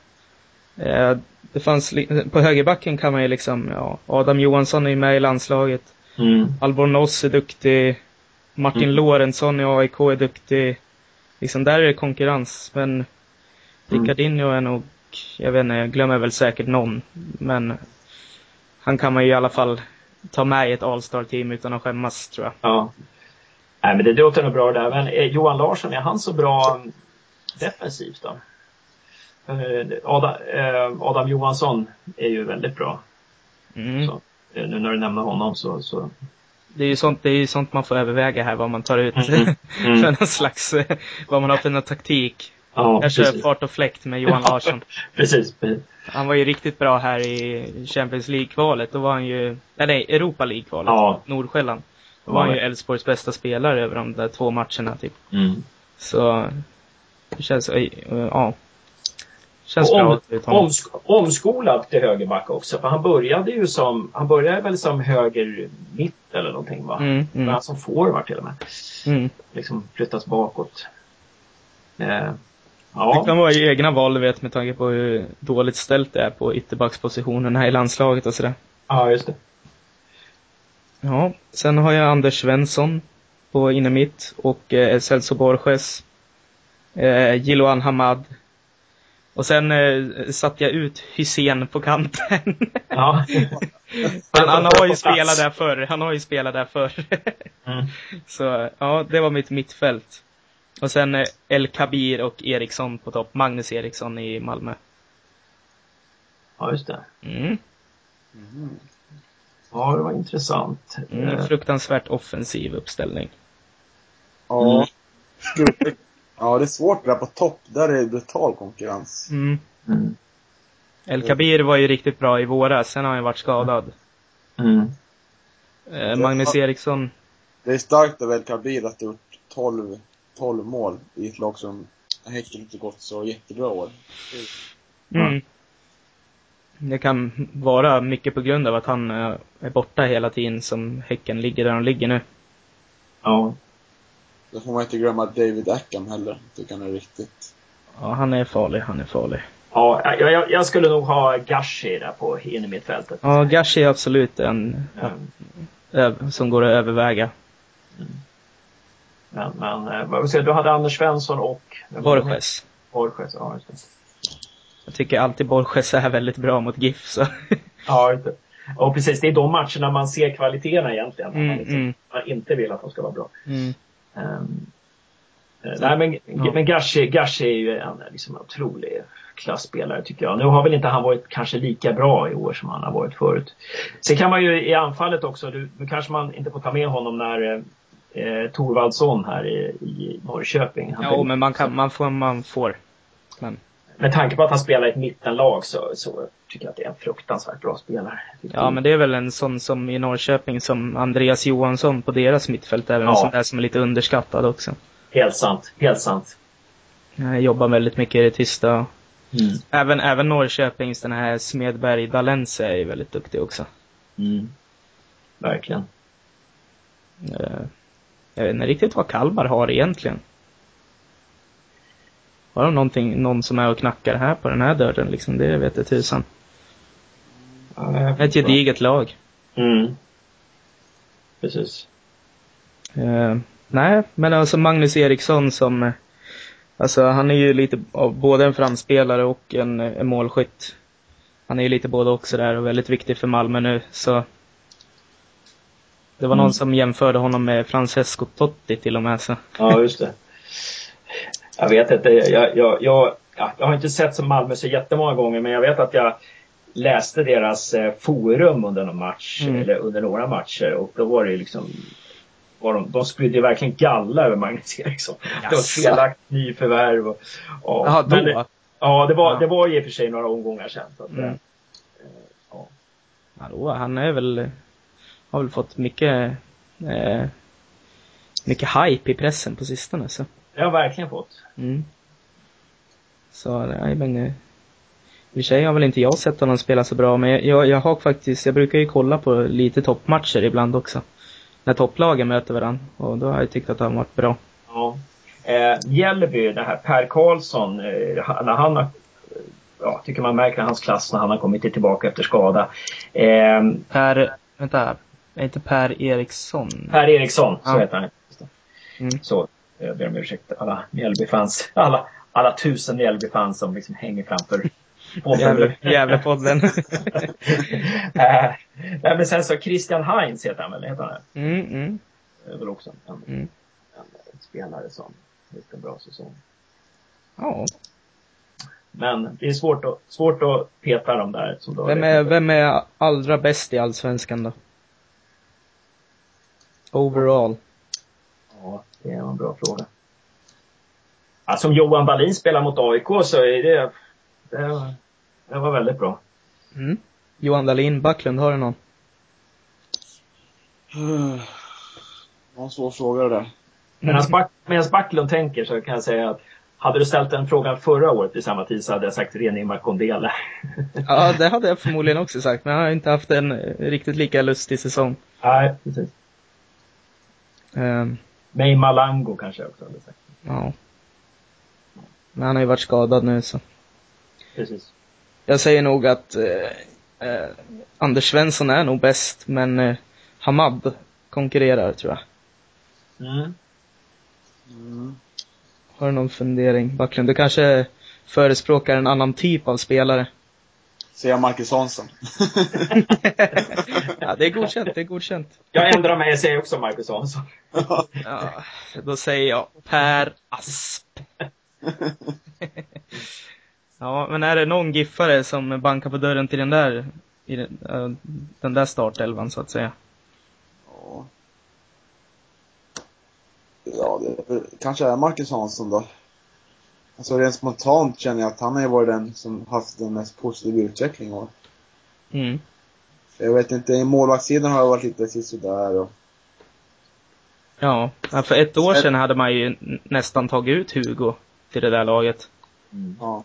Eh, det fanns, på högerbacken kan man ju liksom, ja, Adam Johansson är med i landslaget. Mm. Albornoz är duktig. Martin Mm. Lorentzon i AIK är duktig. Liksom där är det konkurrens, men Mm. Ricardinho är nog, jag vet inte, jag glömmer väl säkert någon. Men han kan man ju i alla fall ta med i ett All-star-team utan att skämmas, tror jag. Ja. Nej, men det låter nog bra där. Men är Johan Larsson, är han så bra mm, defensivt då? Eh, Adam, eh, Adam Johansson är ju väldigt bra. Mm. Så, eh, nu när du nämner honom så, så Det är ju sånt, det är sånt man får överväga här, vad man tar ut Mm. Mm. [LAUGHS] för någon slags, eh, vad man har för någon taktik. Ja, Jag kör precis. fart och fläkt med Johan [LAUGHS] Larsson. precis. Han var ju riktigt bra här i Champions League-kvalet. Då var han ju, nej, Europa League-kvalet. Ja. Nordsjälland. Då var han ju. Elfsborgs bästa spelare över de där två matcherna typ. Mm. Så, det känns, ja. Känns Och bra om, att omskolad till högerback också. För han började ju som, han började väl som höger mitt eller någonting va? Mm, Men mm, han som forward till och med. mm. Liksom flyttas bakåt. Eh, Det ja. kan vara egna val du vet med tanke på hur dåligt ställt det är på ytterbackspositionerna i landslaget och sådär. ja, just det. Ja, sen har jag Anders Svensson på innermitt och eh, Celso Borges. Eh, Jiloan Hamad. Och sen eh, satte jag ut Hussein på kanten. Ja. [LAUGHS] han, han har ju spelat där förr. Han har ju spelat där förr. Mm. [LAUGHS] Så ja, det var mitt mittfält. Och sen eh, El Kabir och Eriksson på topp. Magnus Eriksson i Malmö. ja, just det. Mm. Mhm. Ja, det var intressant. Mm, Eh, fruktansvärt offensiv uppställning. Ja. Mm. Ja, det är svårt där på topp. Där är det brutal konkurrens. Mm. mm. El Kabir var ju riktigt bra i våras, sen har han varit skadad. Mm. Eh, Magnus Eriksson, Det är starkt av El Kabir att ha gjort 12, 12 mål i ett lag som Häcken inte gått så jättebra år. mm. Det kan vara mycket på grund av att han eh, är borta hela tiden som Häcken ligger där de ligger nu. Ja. Då får man inte glömma David Ackham heller. Tycker han är riktigt. Ja, han är farlig, han är farlig. Ja, jag, jag, jag skulle nog ha Gashi där på in i mittfältet. Ja, Gashi är absolut en Mm. som går att överväga. Men, men eh, vad säga, du hade Anders Svensson och? Borges. Borges, ja just det. Jag tycker alltid Borges är väldigt bra mot GIF, så. Ja, just det. Och precis, det är de matcherna man ser kvaliteterna egentligen. Mm, man, liksom, mm. man inte vill att de ska vara bra. Mm. Um, nej men, Ja. men Gashi, Gashi är ju en liksom, otrolig klasspelare tycker jag. Nu har väl inte han varit kanske lika bra i år som han har varit förut. Sen kan man ju i anfallet också, nu, nu kanske man inte får ta med honom när eh, Torvaldsson här i, i Norrköping. Han Ja, men man kan, man får, man får. Men, Med tanke på att han spelar i ett mittenlag så, så tycker jag att det är en fruktansvärt bra spelare. ja, men det är väl en sån som i Norrköping som Andreas Johansson på deras mittfält, även Ja. en sån där som är lite underskattad också. Helt sant, helt sant. Jag jobbar väldigt mycket i det tysta. Mm. Även, även Norrköpings, den här Smedberg Dalense är ju väldigt duktig också. Mm. Verkligen. Jag vet inte riktigt vad Kalmar har egentligen. Har de någonting, någon som är och knackar här på den här dörren liksom? Det vet jag tusan. Ett gediget lag. Mm. Precis. Eh, nej, men alltså Magnus Eriksson som, alltså han är ju lite av både en framspelare och en, en målskytt. Han är ju lite både också där och väldigt viktig för Malmö nu, så Det var mm. någon som jämförde honom med Francesco Totti till och med. Så. Ja, just det. Jag vet inte, jag, jag, jag, jag har inte sett som Malmö så jättemånga gånger men jag vet att jag läste deras eh, forum under någon match, mm. eller under några matcher och då var det ju liksom var de, de spydde verkligen galla över Magnus Eriksson. Det var felaktigt nyförvärv. Och, och, Jaha, då? Det, ja, det var, ja. det var i och för sig några omgångar. Så att, mm. eh, ja. ja då, han är väl, har väl fått mycket, eh, mycket hype i pressen på sistone. Så. Det har verkligen fått. Mm. Så, nej men eh, i och för sig har väl inte jag sett honom spela så bra, men jag, jag har faktiskt, jag brukar ju kolla på lite toppmatcher ibland också. När topplagen möter varandra. Och då har jag tyckt att han varit bra. Ja. Eh, Mjällby, det här Per Karlsson, eh, när han har ja, tycker man märker hans klass när han har kommit tillbaka efter skada. Eh, per, vänta, är inte Per Eriksson? Per Eriksson, så ja. heter han. Mm. Så, jag ber om ursäkt alla Mjällby-fans, alla, alla tusen Mjällby-fans som liksom hänger framför [LAUGHS] Gävlepodden. äh, [LAUGHS] nej men sen så Christian Heinz heter han väl, heter han mm, mm. Det är väl också en, mm. en, spelare som gjort en bra säsong. Ja. Men det är svårt att, svårt att peta dem där. Som vem, är, vem är allra bäst i Allsvenskan då? Overall. Ja, det är en bra fråga. Alltså om Johan Wallin spelar mot AIK så är det det var, det var väldigt bra. Mm. Johan Dahlin, Backlund, har du någon? Det var en svår fråga det där. Medan, Back, Backlund tänker så kan jag säga att hade du ställt den frågan förra året i samma tid så hade jag sagt René Kondele. [LAUGHS] ja, det hade jag förmodligen också sagt, men jag har inte haft en riktigt lika lustig säsong. Nej, precis. Um, May Malango kanske jag också hade sagt. Ja. Men han har ju varit skadad nu så. Precis. Jag säger nog att eh, eh, Anders Svensson är nog bäst, men eh, Hamad konkurrerar tror jag. Mm. Mm. Har du någon fundering, Backlund? Du kanske förespråkar en annan typ av spelare? Säger Marcus Hansson. [LAUGHS] ja, det är godkänt, det är godkänt. Jag ändrar mig, jag säger också Marcus Hansson. [LAUGHS] ja, då säger jag Per Asp. [LAUGHS] Ja, men är det någon giffare som bankar på dörren till den där, i den, den där startelvan så att säga? Ja. Ja, det kanske är Marcus Hansson då. Alltså rent spontant känner jag att han har varit den som haft den mest positiva utvecklingen i år. Mm. Jag vet inte, i målvaktssidan har det varit lite sådär och... Ja, för ett år sedan hade man ju nästan tagit ut Hugo till det där laget. Mm. Ja.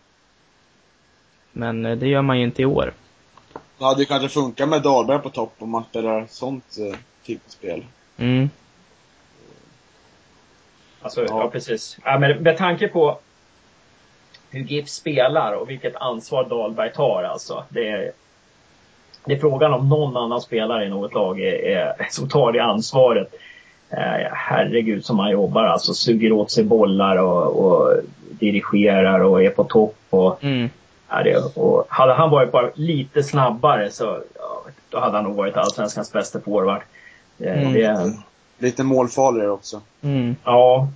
Men eh, det gör man ju inte i år. Det hade ju kanske funkat med Dahlberg på topp om man spelar sånt eh, typ av spel. Mm. Alltså, ja, ja precis. Ja, men med tanke på hur GIF spelar och vilket ansvar Dahlberg tar alltså. Det är, det är frågan om någon annan spelare i något lag är, är, som tar det ansvaret. Eh, herregud som han jobbar alltså. Suger åt sig bollar och, och dirigerar och är på topp. Och, mm. Ja, det, och hade han varit bara lite snabbare så ja, då hade han nog varit allsvenskans bästa forward. Mm. Det, lite målfarligare också. Mm. Ja.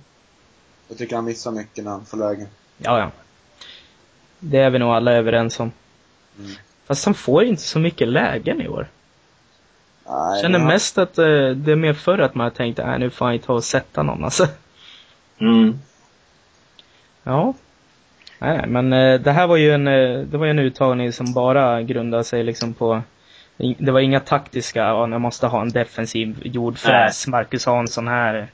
Jag tycker han missar mycket när han får lägen. Ja, ja. Det är vi nog alla överens om. Mm. Fast han får inte så mycket lägen i år. Nej, Känner mest att uh, det är mer förr att man har tänkt, nej nu får han ta och sätta någon alltså. Mm. Ja, Nej, men eh, det här var ju en, eh, det var en uttagning som bara grundade sig liksom på det var inga taktiska, ja, jag måste ha en defensiv jordfräs, Marcus Hansson här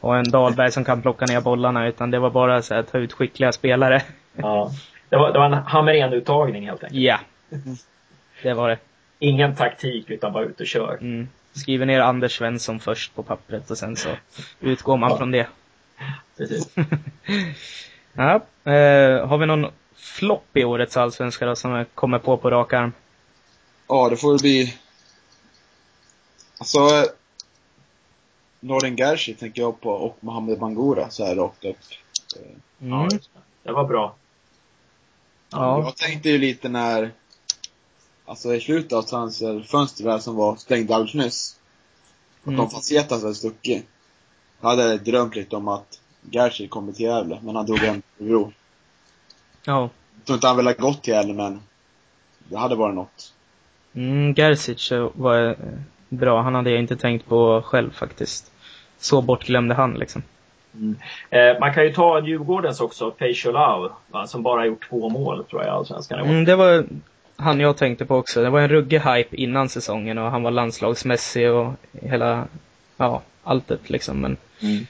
och en Dahlberg som kan plocka ner bollarna utan det var bara så att ta ut skickliga spelare. Ja, det var, det var en Hamrén-uttagning helt enkelt. Ja, det var det. Ingen taktik utan bara ut och kör. Mm. Skriver ner Anders Svensson först på pappret och sen så utgår man ja. från det. [LAUGHS] Precis. [LAUGHS] Ja, eh, har vi någon flopp i årets allsvenska då som kommer på på rak arm? Ja, det får väl bli... Alltså... Norden Gershi tänker jag på och Mohamed Bangura så här rakt upp. Mm. Ja, det var bra. Ja. Jag tänkte ju lite när, alltså i slutet av transferfönstret som var stängt alldeles nyss. Och mm. om Facetas hade stuckit, jag hade drömt lite om att Gerzi kommer till Gävle, men han drog hem till Örebro. Ja. Jag tror inte han ville gått till Gävle, men det hade varit något. Mm, Gerzic var eh, bra. Han hade jag inte tänkt på själv faktiskt. Så bortglömde han liksom. Mm. Eh, man kan ju ta Djurgårdens också, Peicholau, som bara gjort två mål tror jag i Allsvenskan. Mm, det var han jag tänkte på också. Det var en ruggig hype innan säsongen och han var landslagsmässig och hela, ja, alltet liksom. Men mm.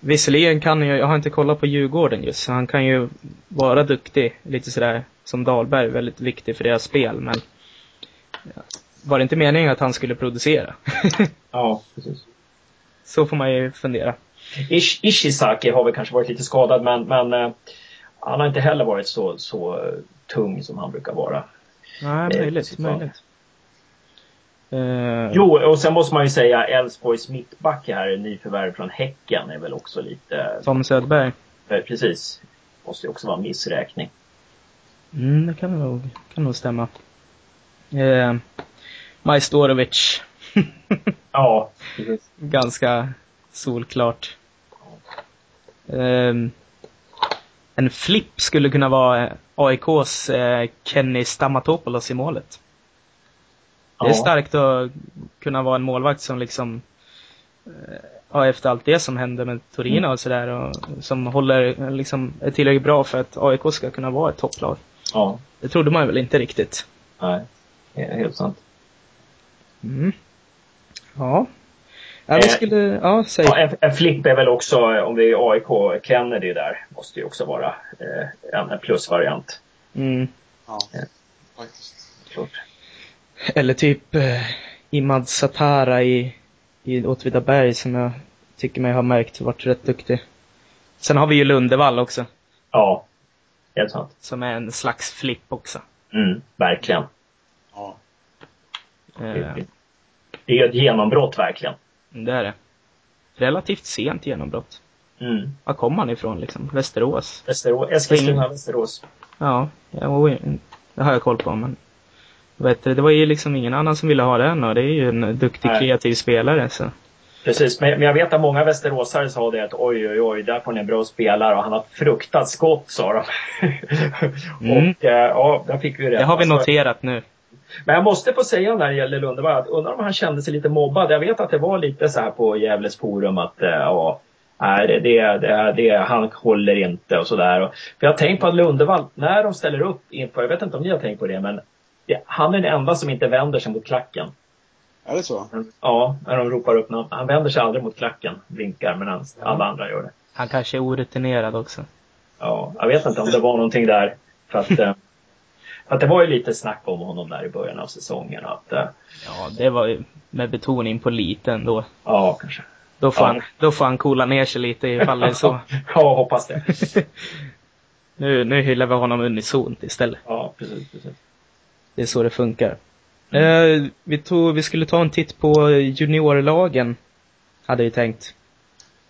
visserligen kan jag, jag har inte kollat på Djurgården just, så han kan ju vara duktig, lite sådär som Dahlberg, väldigt viktig för deras spel, men var det inte meningen att han skulle producera? [LAUGHS] ja, precis. Så får man ju fundera. Ish, Ishizaki har väl kanske varit lite skadad, men, men uh, han har inte heller varit så, så uh, tung som han brukar vara. Nej, möjligt, eh, möjligt. Uh, jo, och sen måste man ju säga Elfsborgs mittback här, nyförvärv från Häcken, är väl också lite... Tom Söderberg. Precis. Måste ju också vara en missräkning. Mm, det kan nog, kan nog stämma. Eh, Majstorovic. [LAUGHS] ja, precis. Ganska solklart. Eh, en flipp skulle kunna vara AIKs eh, Kenny Stamatopoulos i målet. Det är starkt att kunna vara en målvakt som liksom eh, ja, efter allt det som hände med Torino mm. och sådär och som håller, liksom, är tillräckligt bra för att AIK ska kunna vara ett topplag. Ja. Det trodde man väl inte riktigt. Nej, helt sant. Mm. Ja. Ja, vi eh, skulle, ja, säg. Ja, en, en flipp är väl också, om vi är AIK, Kennedy där, måste ju också vara eh, en plusvariant. Mm. Ja, eh. faktiskt. Klart. Eller typ eh, Imad Satara i, i Åtvidaberg som jag tycker mig ha märkt varit rätt duktig. Sen har vi ju Lundevall också. Ja, helt sant. Som är en slags flipp också. Mm, verkligen. Ja. Eh. Det är ett genombrott verkligen. Det är det. Relativt sent genombrott. Mm. Var kom han ifrån liksom? Västerås? Västerås, Eskilstuna, Västerås. Ja, ja, det har jag koll på men vet, det var ju liksom ingen annan som ville ha den och det är ju en duktig Nej. kreativ spelare så. Precis, men, jag vet att många västeråsare sa det att oj, oj, oj, där får ni en bra spelare och han har fruktat skott, sa de. [LAUGHS] mm. Och eh, ja, där fick vi det. Det har vi alltså, noterat nu. Men jag måste få säga när det gäller Lundevall att undrar om han kände sig lite mobbad. Jag vet att det var lite så här på Gävles forum att eh, ja, nej, det, det, det, det, han håller inte och sådär. För jag har tänkt på att Lundevall, när de ställer upp inför, jag vet inte om ni har tänkt på det, men han är den enda som inte vänder sig mot klacken. Är det så? Ja, när de ropar upp namn. Han vänder sig aldrig mot klacken, blinkar, medan ja. alla andra gör det. Han kanske är orutinerad också. Ja, jag vet inte om det var någonting där. För att, eh, för att det var ju lite snack om honom där i början av säsongen. Att, eh, ja, det var ju med betoning på liten då. Ja, kanske. Då får, ja. han, då får han coola ner sig lite ifall det är så. [LAUGHS] ja, hoppas det. [LAUGHS] nu, nu hyllar vi honom unisont istället. Ja, precis, precis. Det är så det funkar. Mm. Eh, vi, tog, vi skulle ta en titt på juniorlagen, hade vi tänkt.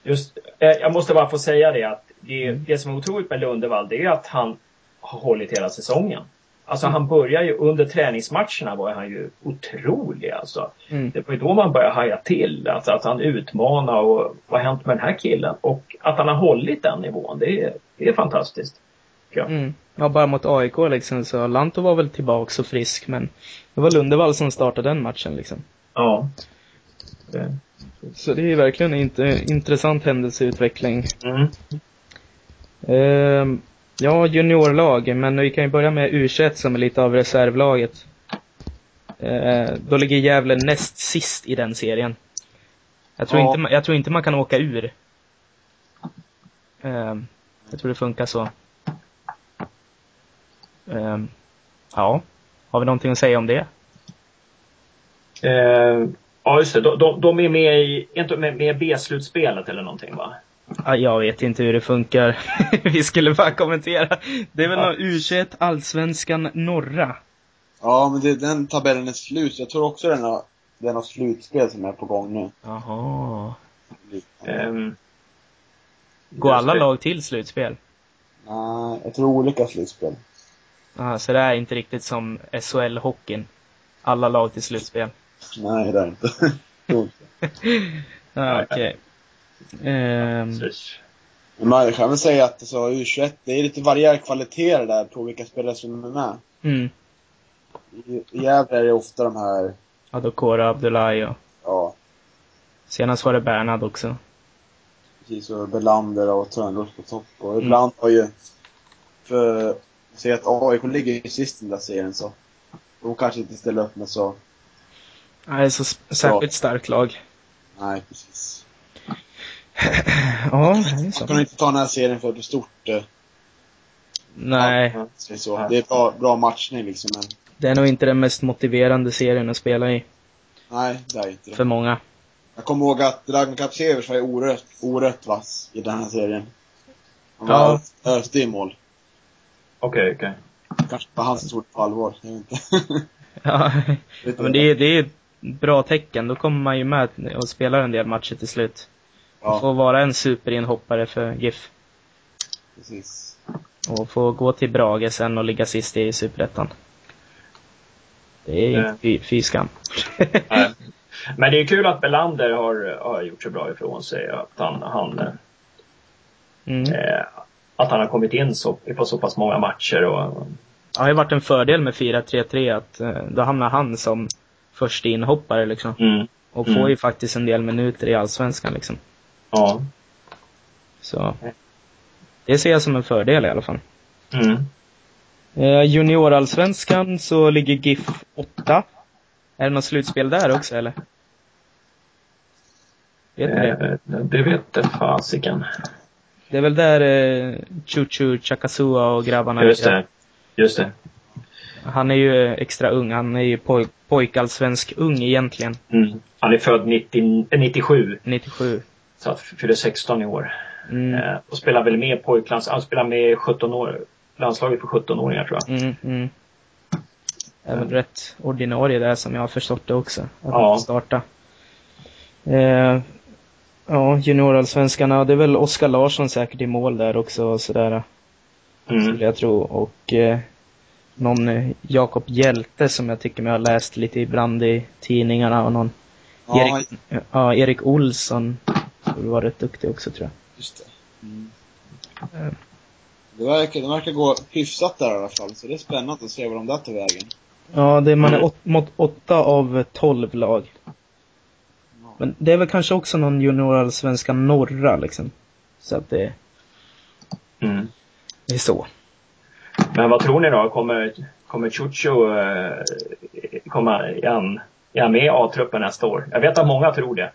Just, eh, jag måste bara få säga det att det, mm. det som är otroligt med Lundevall, det är att han har hållit hela säsongen. Alltså han börjar ju under träningsmatcherna var han ju otrolig alltså. Mm. Det var ju då man började haja till. Alltså att han utmanar och vad har hänt med den här killen? Och att han har hållit den nivån, det är, det är fantastiskt. Ja. Mm. ja, bara mot AIK liksom så Lanto var väl tillbaks och frisk men det var Lundevall som startade den matchen liksom. Ja. Det. Så det är verkligen en intressant händelseutveckling. Mm. Uh, ja, juniorlag, men vi kan ju börja med U21 som är lite av reservlaget. Uh, då ligger Gävle näst sist i den serien. Jag tror, ja. inte, jag tror inte man kan åka ur. Uh, jag tror det funkar så. Um, ja, har vi någonting att säga om det? Uh, ja, just det. De, de, de, är med i, inte med, med B-slutspelet eller någonting va? Jag vet inte hur det funkar. [LAUGHS] vi skulle bara kommentera. Det är väl ja. någon U21 Allsvenskan norra? Ja, men det, den tabellen är slut. Jag tror också den har, den har slutspel som är på gång nu. Jaha. Um, Går alla lag till slutspel? Nej, jag tror olika slutspel. Aha, så det är inte riktigt som SHL-hockeyn? Alla lag till slutspel? Nej, det är inte. ja, [LAUGHS] [LAUGHS] okej. Ehm, Precis. Men man kan väl säga att alltså, U21, det är lite varierad kvalitet där på vilka spelare som är med. mm. I, Gävle är det ofta de här, Adokora Abdullahi och ja, senast var det Bernhard också. precis och Belander och Törnros på topp. Och ibland har ju, för, säg att AIK ligger sist i den där serien så, de kanske inte ställer upp med så, Nej, så särskilt starkt lag. nej precis. [LAUGHS] Ja, det är Man så. kan inte ta den här serien för för stort. Eh, Nej, så. Det är bra, bra matchning liksom men, det är nog inte den mest motiverande serien att spela i. nej det är inte det. För många. Jag kommer ihåg att Ragnar Kapsevers var ju orätt, orätt vass i den här serien. Han var Ja. öste i mål. Okej, okej. Kanske var han som tog det på allvar. Jag vet inte. [LAUGHS] Ja, men det är, det är ett bra tecken. Då kommer man ju med och spelar en del matcher till slut. Ja, Få vara en superinhoppare för GIF. precis. Och få gå till Brage sen och ligga sist i Superettan. Det är Eh. inte fy, fy skam. Nej. [LAUGHS] Men det är kul att Belander har, har gjort så bra ifrån sig. Att han, han, Mm. eh, att han har kommit in så, på så pass många matcher. Och, Det har ju varit en fördel med 4-3-3 att eh, då hamnar han som första inhoppare liksom. mm, Och får Mm. ju faktiskt en del minuter i Allsvenskan liksom. Ja. Så. Det ser jag som en fördel i alla fall. Mm. Eh, Juniorallsvenskan så ligger GIF 8. Är det något slutspel där också eller? Vet ni det? Eh, det vet det fasiken. Det är väl där eh, Chuchu Chakasua och grabbarna Just det. Just det. Han är ju extra ung. Han är ju poj pojkallsvensk ung egentligen. Mm. Han är född 90, eh, 97. 97. Så att fyller 16 i år. Mm. Eh, och spelar väl med pojklands... Han spelar med 17 år. Landslaget för 17-åringar tror jag. Mm, mm. Är väl rätt ordinarie där som jag har förstått det också. Att Ja. han starta. Eh, ja, juniorallsvenskarna, det är väl Oskar Larsson säkert i mål där också och sådär. Mm. Skulle jag tro. Och eh, någon eh, Jakob Hjälte som jag tycker mig ha läst lite ibland i tidningarna och någon Ja, Erik, ja, Erik Olsson. Skulle vara rätt duktig också tror jag. just det. Mm. Det verkar, det verkar gå hyfsat där i alla fall, så det är spännande att se vad de där tar vägen. Ja, det, man är åt, mot åtta av tolv lag. Men det är väl kanske också någon juniorallsvenska norra liksom. Så att det, Mm. det är så. Men vad tror ni då? Kommer, kommer Chucho eh, komma, han, är han med i A-truppen nästa år? Jag vet att många tror det.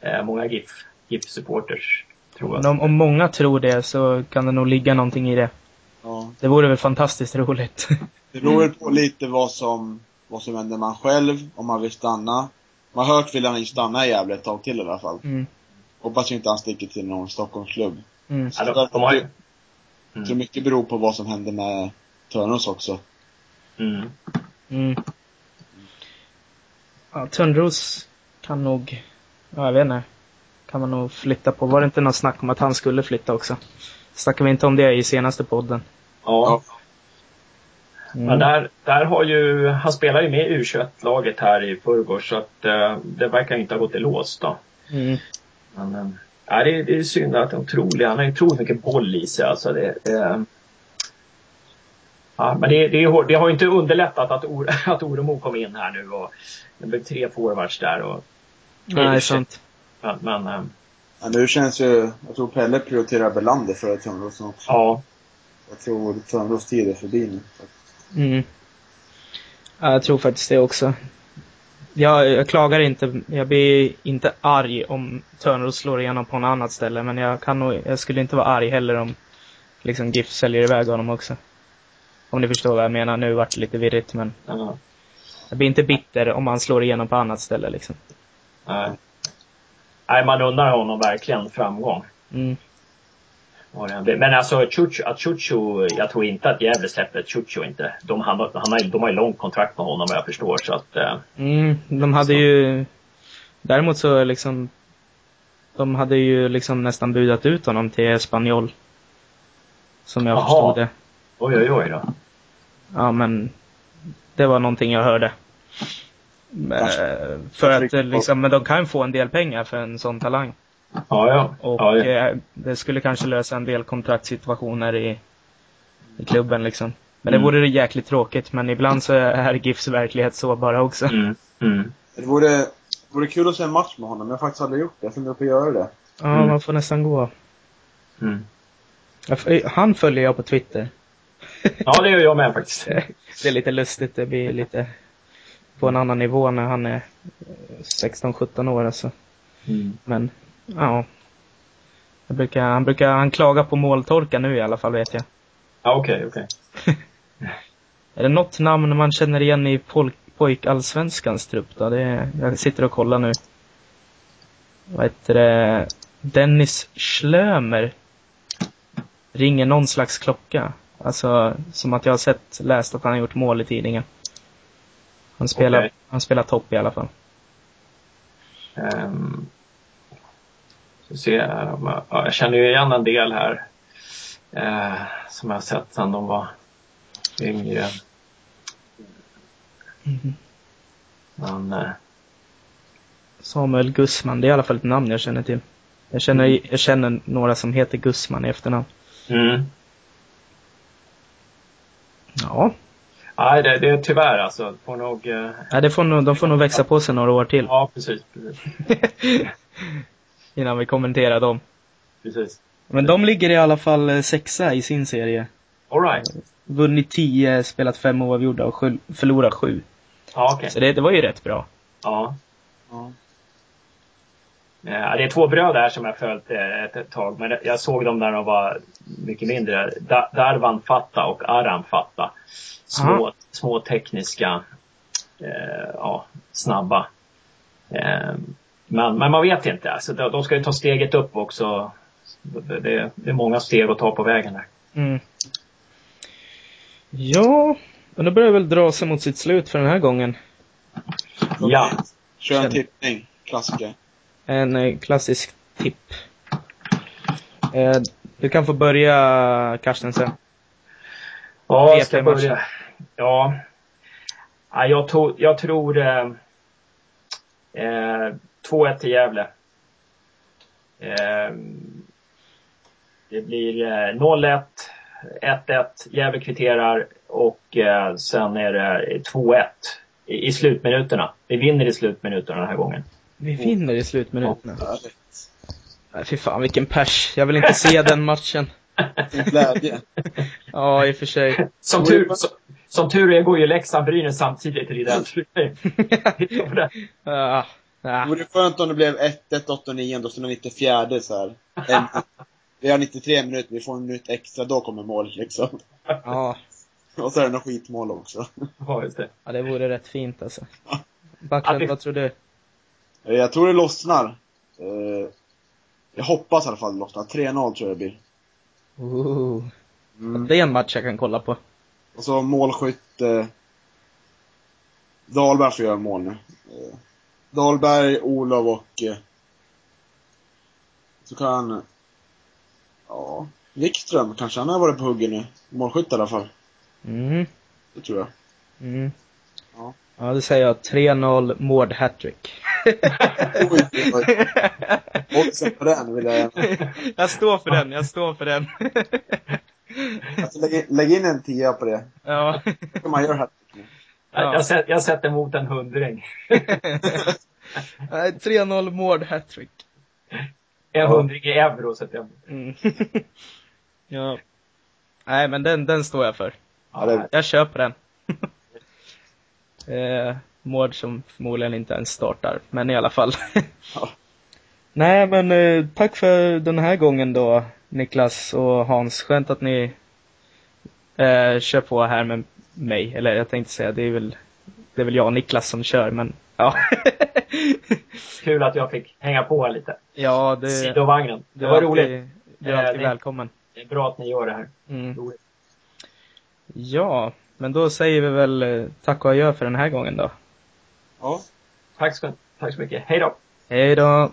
Eh, många GIF, GIF-supporters tror att. om, om många tror det så kan det nog ligga någonting i det. Ja. Det vore väl fantastiskt roligt. [LAUGHS] Det beror på lite vad som, vad som händer med han själv, om han vill stanna. Man har hört vill han ju stanna i Gävle ett tag till i alla fall. Mm. Hoppas ju inte han sticker till någon Stockholmsklubb. Mm. Ja, de, de har ju... Jag tror mycket beror på vad som händer med Törnros också. Mm. Mm. Ja, Törnros kan nog, ja, jag vet inte, kan man nog flytta på. Var det inte något snack om att han skulle flytta också? Snackade vi inte om det i senaste podden? Ja. Mm. Men där, där har ju, han spelar ju med U21-laget här i förrgår så att eh, det verkar inte ha gått i lås då. Mm. Men, eh, det, är- det är synd att han är otrolig, han har ju otroligt mycket boll i sig alltså. Det, det, ja, men det, det, är det har ju inte underlättat att, Or, [LAUGHS] att Oremo kom in här nu och det blev tre forwards där och Nej, sant. Men, men eh, Ja, nu känns ju, jag tror Pelle prioriterar Belander före Törnros också. ja. Jag tror Törnros tid är förbi nu. Mm. Ja, jag tror faktiskt det också. Jag, jag klagar inte, jag blir inte arg om Törnros slår igenom på något annat ställe, men jag kan nog, jag skulle inte vara arg heller om liksom GIF säljer iväg honom också. Om ni förstår vad jag menar. Nu vart det lite virrigt, men ja. jag blir inte bitter om han slår igenom på annat ställe liksom. Nej. Nej, man undrar honom verkligen framgång. Mm. Men alltså Chucho, att Chucho, jag tror inte att Gävle släpper Chucho inte. De, han, har- han har, de har ju långt kontrakt med honom vad jag förstår så att eh, Mm, de hade Så. ju... Däremot så liksom... De hade ju liksom nästan budat ut honom till Espanyol. Som jag Jaha. förstod det. oj oj oj då. Ja, men... Det var någonting jag hörde. För att liksom, men de kan få en del pengar för en sån talang. Ja, ja. Och ja, ja. det skulle kanske lösa en del kontraktssituationer i, i klubben liksom. Men mm. det vore det jäkligt tråkigt, men ibland så är GIFs verklighet så bara också. Mm. Mm. Det vore, vore kul att se en match med honom, jag har faktiskt aldrig gjort det. Jag funderar på att göra det. Ja, mm. man får nästan gå. Mm. Han följer jag på Twitter. Ja, det gör jag med faktiskt. [LAUGHS] det är lite lustigt, det blir lite på en annan nivå när han är 16-17 år alltså. Mm. Men, ja. Jag brukar, han brukar, han klagar på måltorka nu i alla fall vet jag. Ja, okej, okay, okej. Okay. [LAUGHS] är det något namn man känner igen i pol pojkallsvenskans trupp då? Det är, jag sitter och kollar nu. Vad heter det? Dennis Schlömer. Ringer någon slags klocka. Alltså, som att jag har sett, läst att han har gjort mål i tidningen. Han spelar, okay. han spelar topp i alla fall. Um, se, ja, jag känner ju igen en del här. Eh, som jag har sett sedan de var yngre. Mm. Men, eh, Samuel Gussman, det är i alla fall ett namn jag känner till. Jag känner, mm. jag känner några som heter Gussman i efternamn. Mm. Ja. Nej, det, det är tyvärr alltså. Får nog... Eh... Nej, det får nog, de får nog växa på sig några år till. Ja, precis. precis. [LAUGHS] Innan vi kommenterar dem. Precis. Men de ligger i alla fall eh, sexa i sin serie. All right. Vunnit tio, spelat fem oavgjorda och sju, förlorat sju. Ja, okay. Så det, det var ju rätt bra. Ja. Ja. Ja, det är två bröder här som jag följt eh, ett tag, men jag såg dem när de var mycket mindre. Darvan Fatta och Aram Fatta. Små, små tekniska, eh, ja, snabba. Eh, men, men man vet inte. Alltså, de ska ju ta steget upp också. Det, det är många steg att ta på vägen där. Mm. Ja, men då börjar väl dra sig mot sitt slut för den här gången. Ja. Kör en tippning. Klassiker. En eh, klassisk tipp. Eh, du kan få börja, Karsten, sen. Ja, jag ska börja. Ja. ja jag, tog, jag tror eh, eh, 2-1 till Gävle. Eh, det blir eh, 0-1, 1-1, Gävle kvitterar och eh, sen är det 2-1 i, i slutminuterna. Vi vinner i slutminuterna den här gången. Vi vinner i slutminuterna. Ja, Nej, fy fan vilken pers. Jag vill inte se den matchen. [LAUGHS] Glädje. ja, i och för sig. Som tur, som, som tur är går ju Leksand-Brynäs samtidigt i den. [LAUGHS] ja. Det vore skönt om det blev 1-1, 8-9 och så 94 så här. En, vi har 93 minuter, vi får en minut extra, då kommer mål liksom. Ja. Och så är det något skitmål också. Ja, just det. Ja, det vore rätt fint alltså. Backlund, vad tror du? Jag tror det lossnar. Jag hoppas i alla fall det lossnar. 3-0 tror jag det blir. Ooh. Mm. Det är en match jag kan kolla på. Och så målskytt eh, Dahlberg får göra mål nu. Eh, Dahlberg, Olof och eh, så kan ja, Wikström kanske, han har varit på huggen nu. Målskytt i alla fall. Mm. Det tror jag. Mm. Ja. Ja, då säger jag 3-0 Mård hattrick. Oj, oj. Oddsen på den vill jag Jag står för den, jag står för den. Alltså, lägg, in, lägg in en tia på det. Ja. Kan man göra hattrick ja. jag, sätter, jag sätter mot en hundring. Nej, 3-0 Mård hattrick. En hundring i euro sätter jag mot. Mm. [LAUGHS] ja. Nej, men den, den står jag för. Ja, det... Jag köper den. [LAUGHS] eh, Mård som förmodligen inte ens startar, men i alla fall. [LAUGHS] ja. Nej, men eh, tack för den här gången då, Niklas och Hans. Skönt att ni eh, kör på här med mig. Eller jag tänkte säga, det är väl, det är väl jag och Niklas som kör, men ja. [LAUGHS] Kul att jag fick hänga på lite. Ja, det... Sidovagnen. Det, det var roligt. Du är alltid eh, välkommen. Det är bra att ni gör det här. Mm. Ja, men då säger vi väl eh, tack och adjö för den här gången då. Ja. Tack så, tack så mycket. Hej då. Hej då.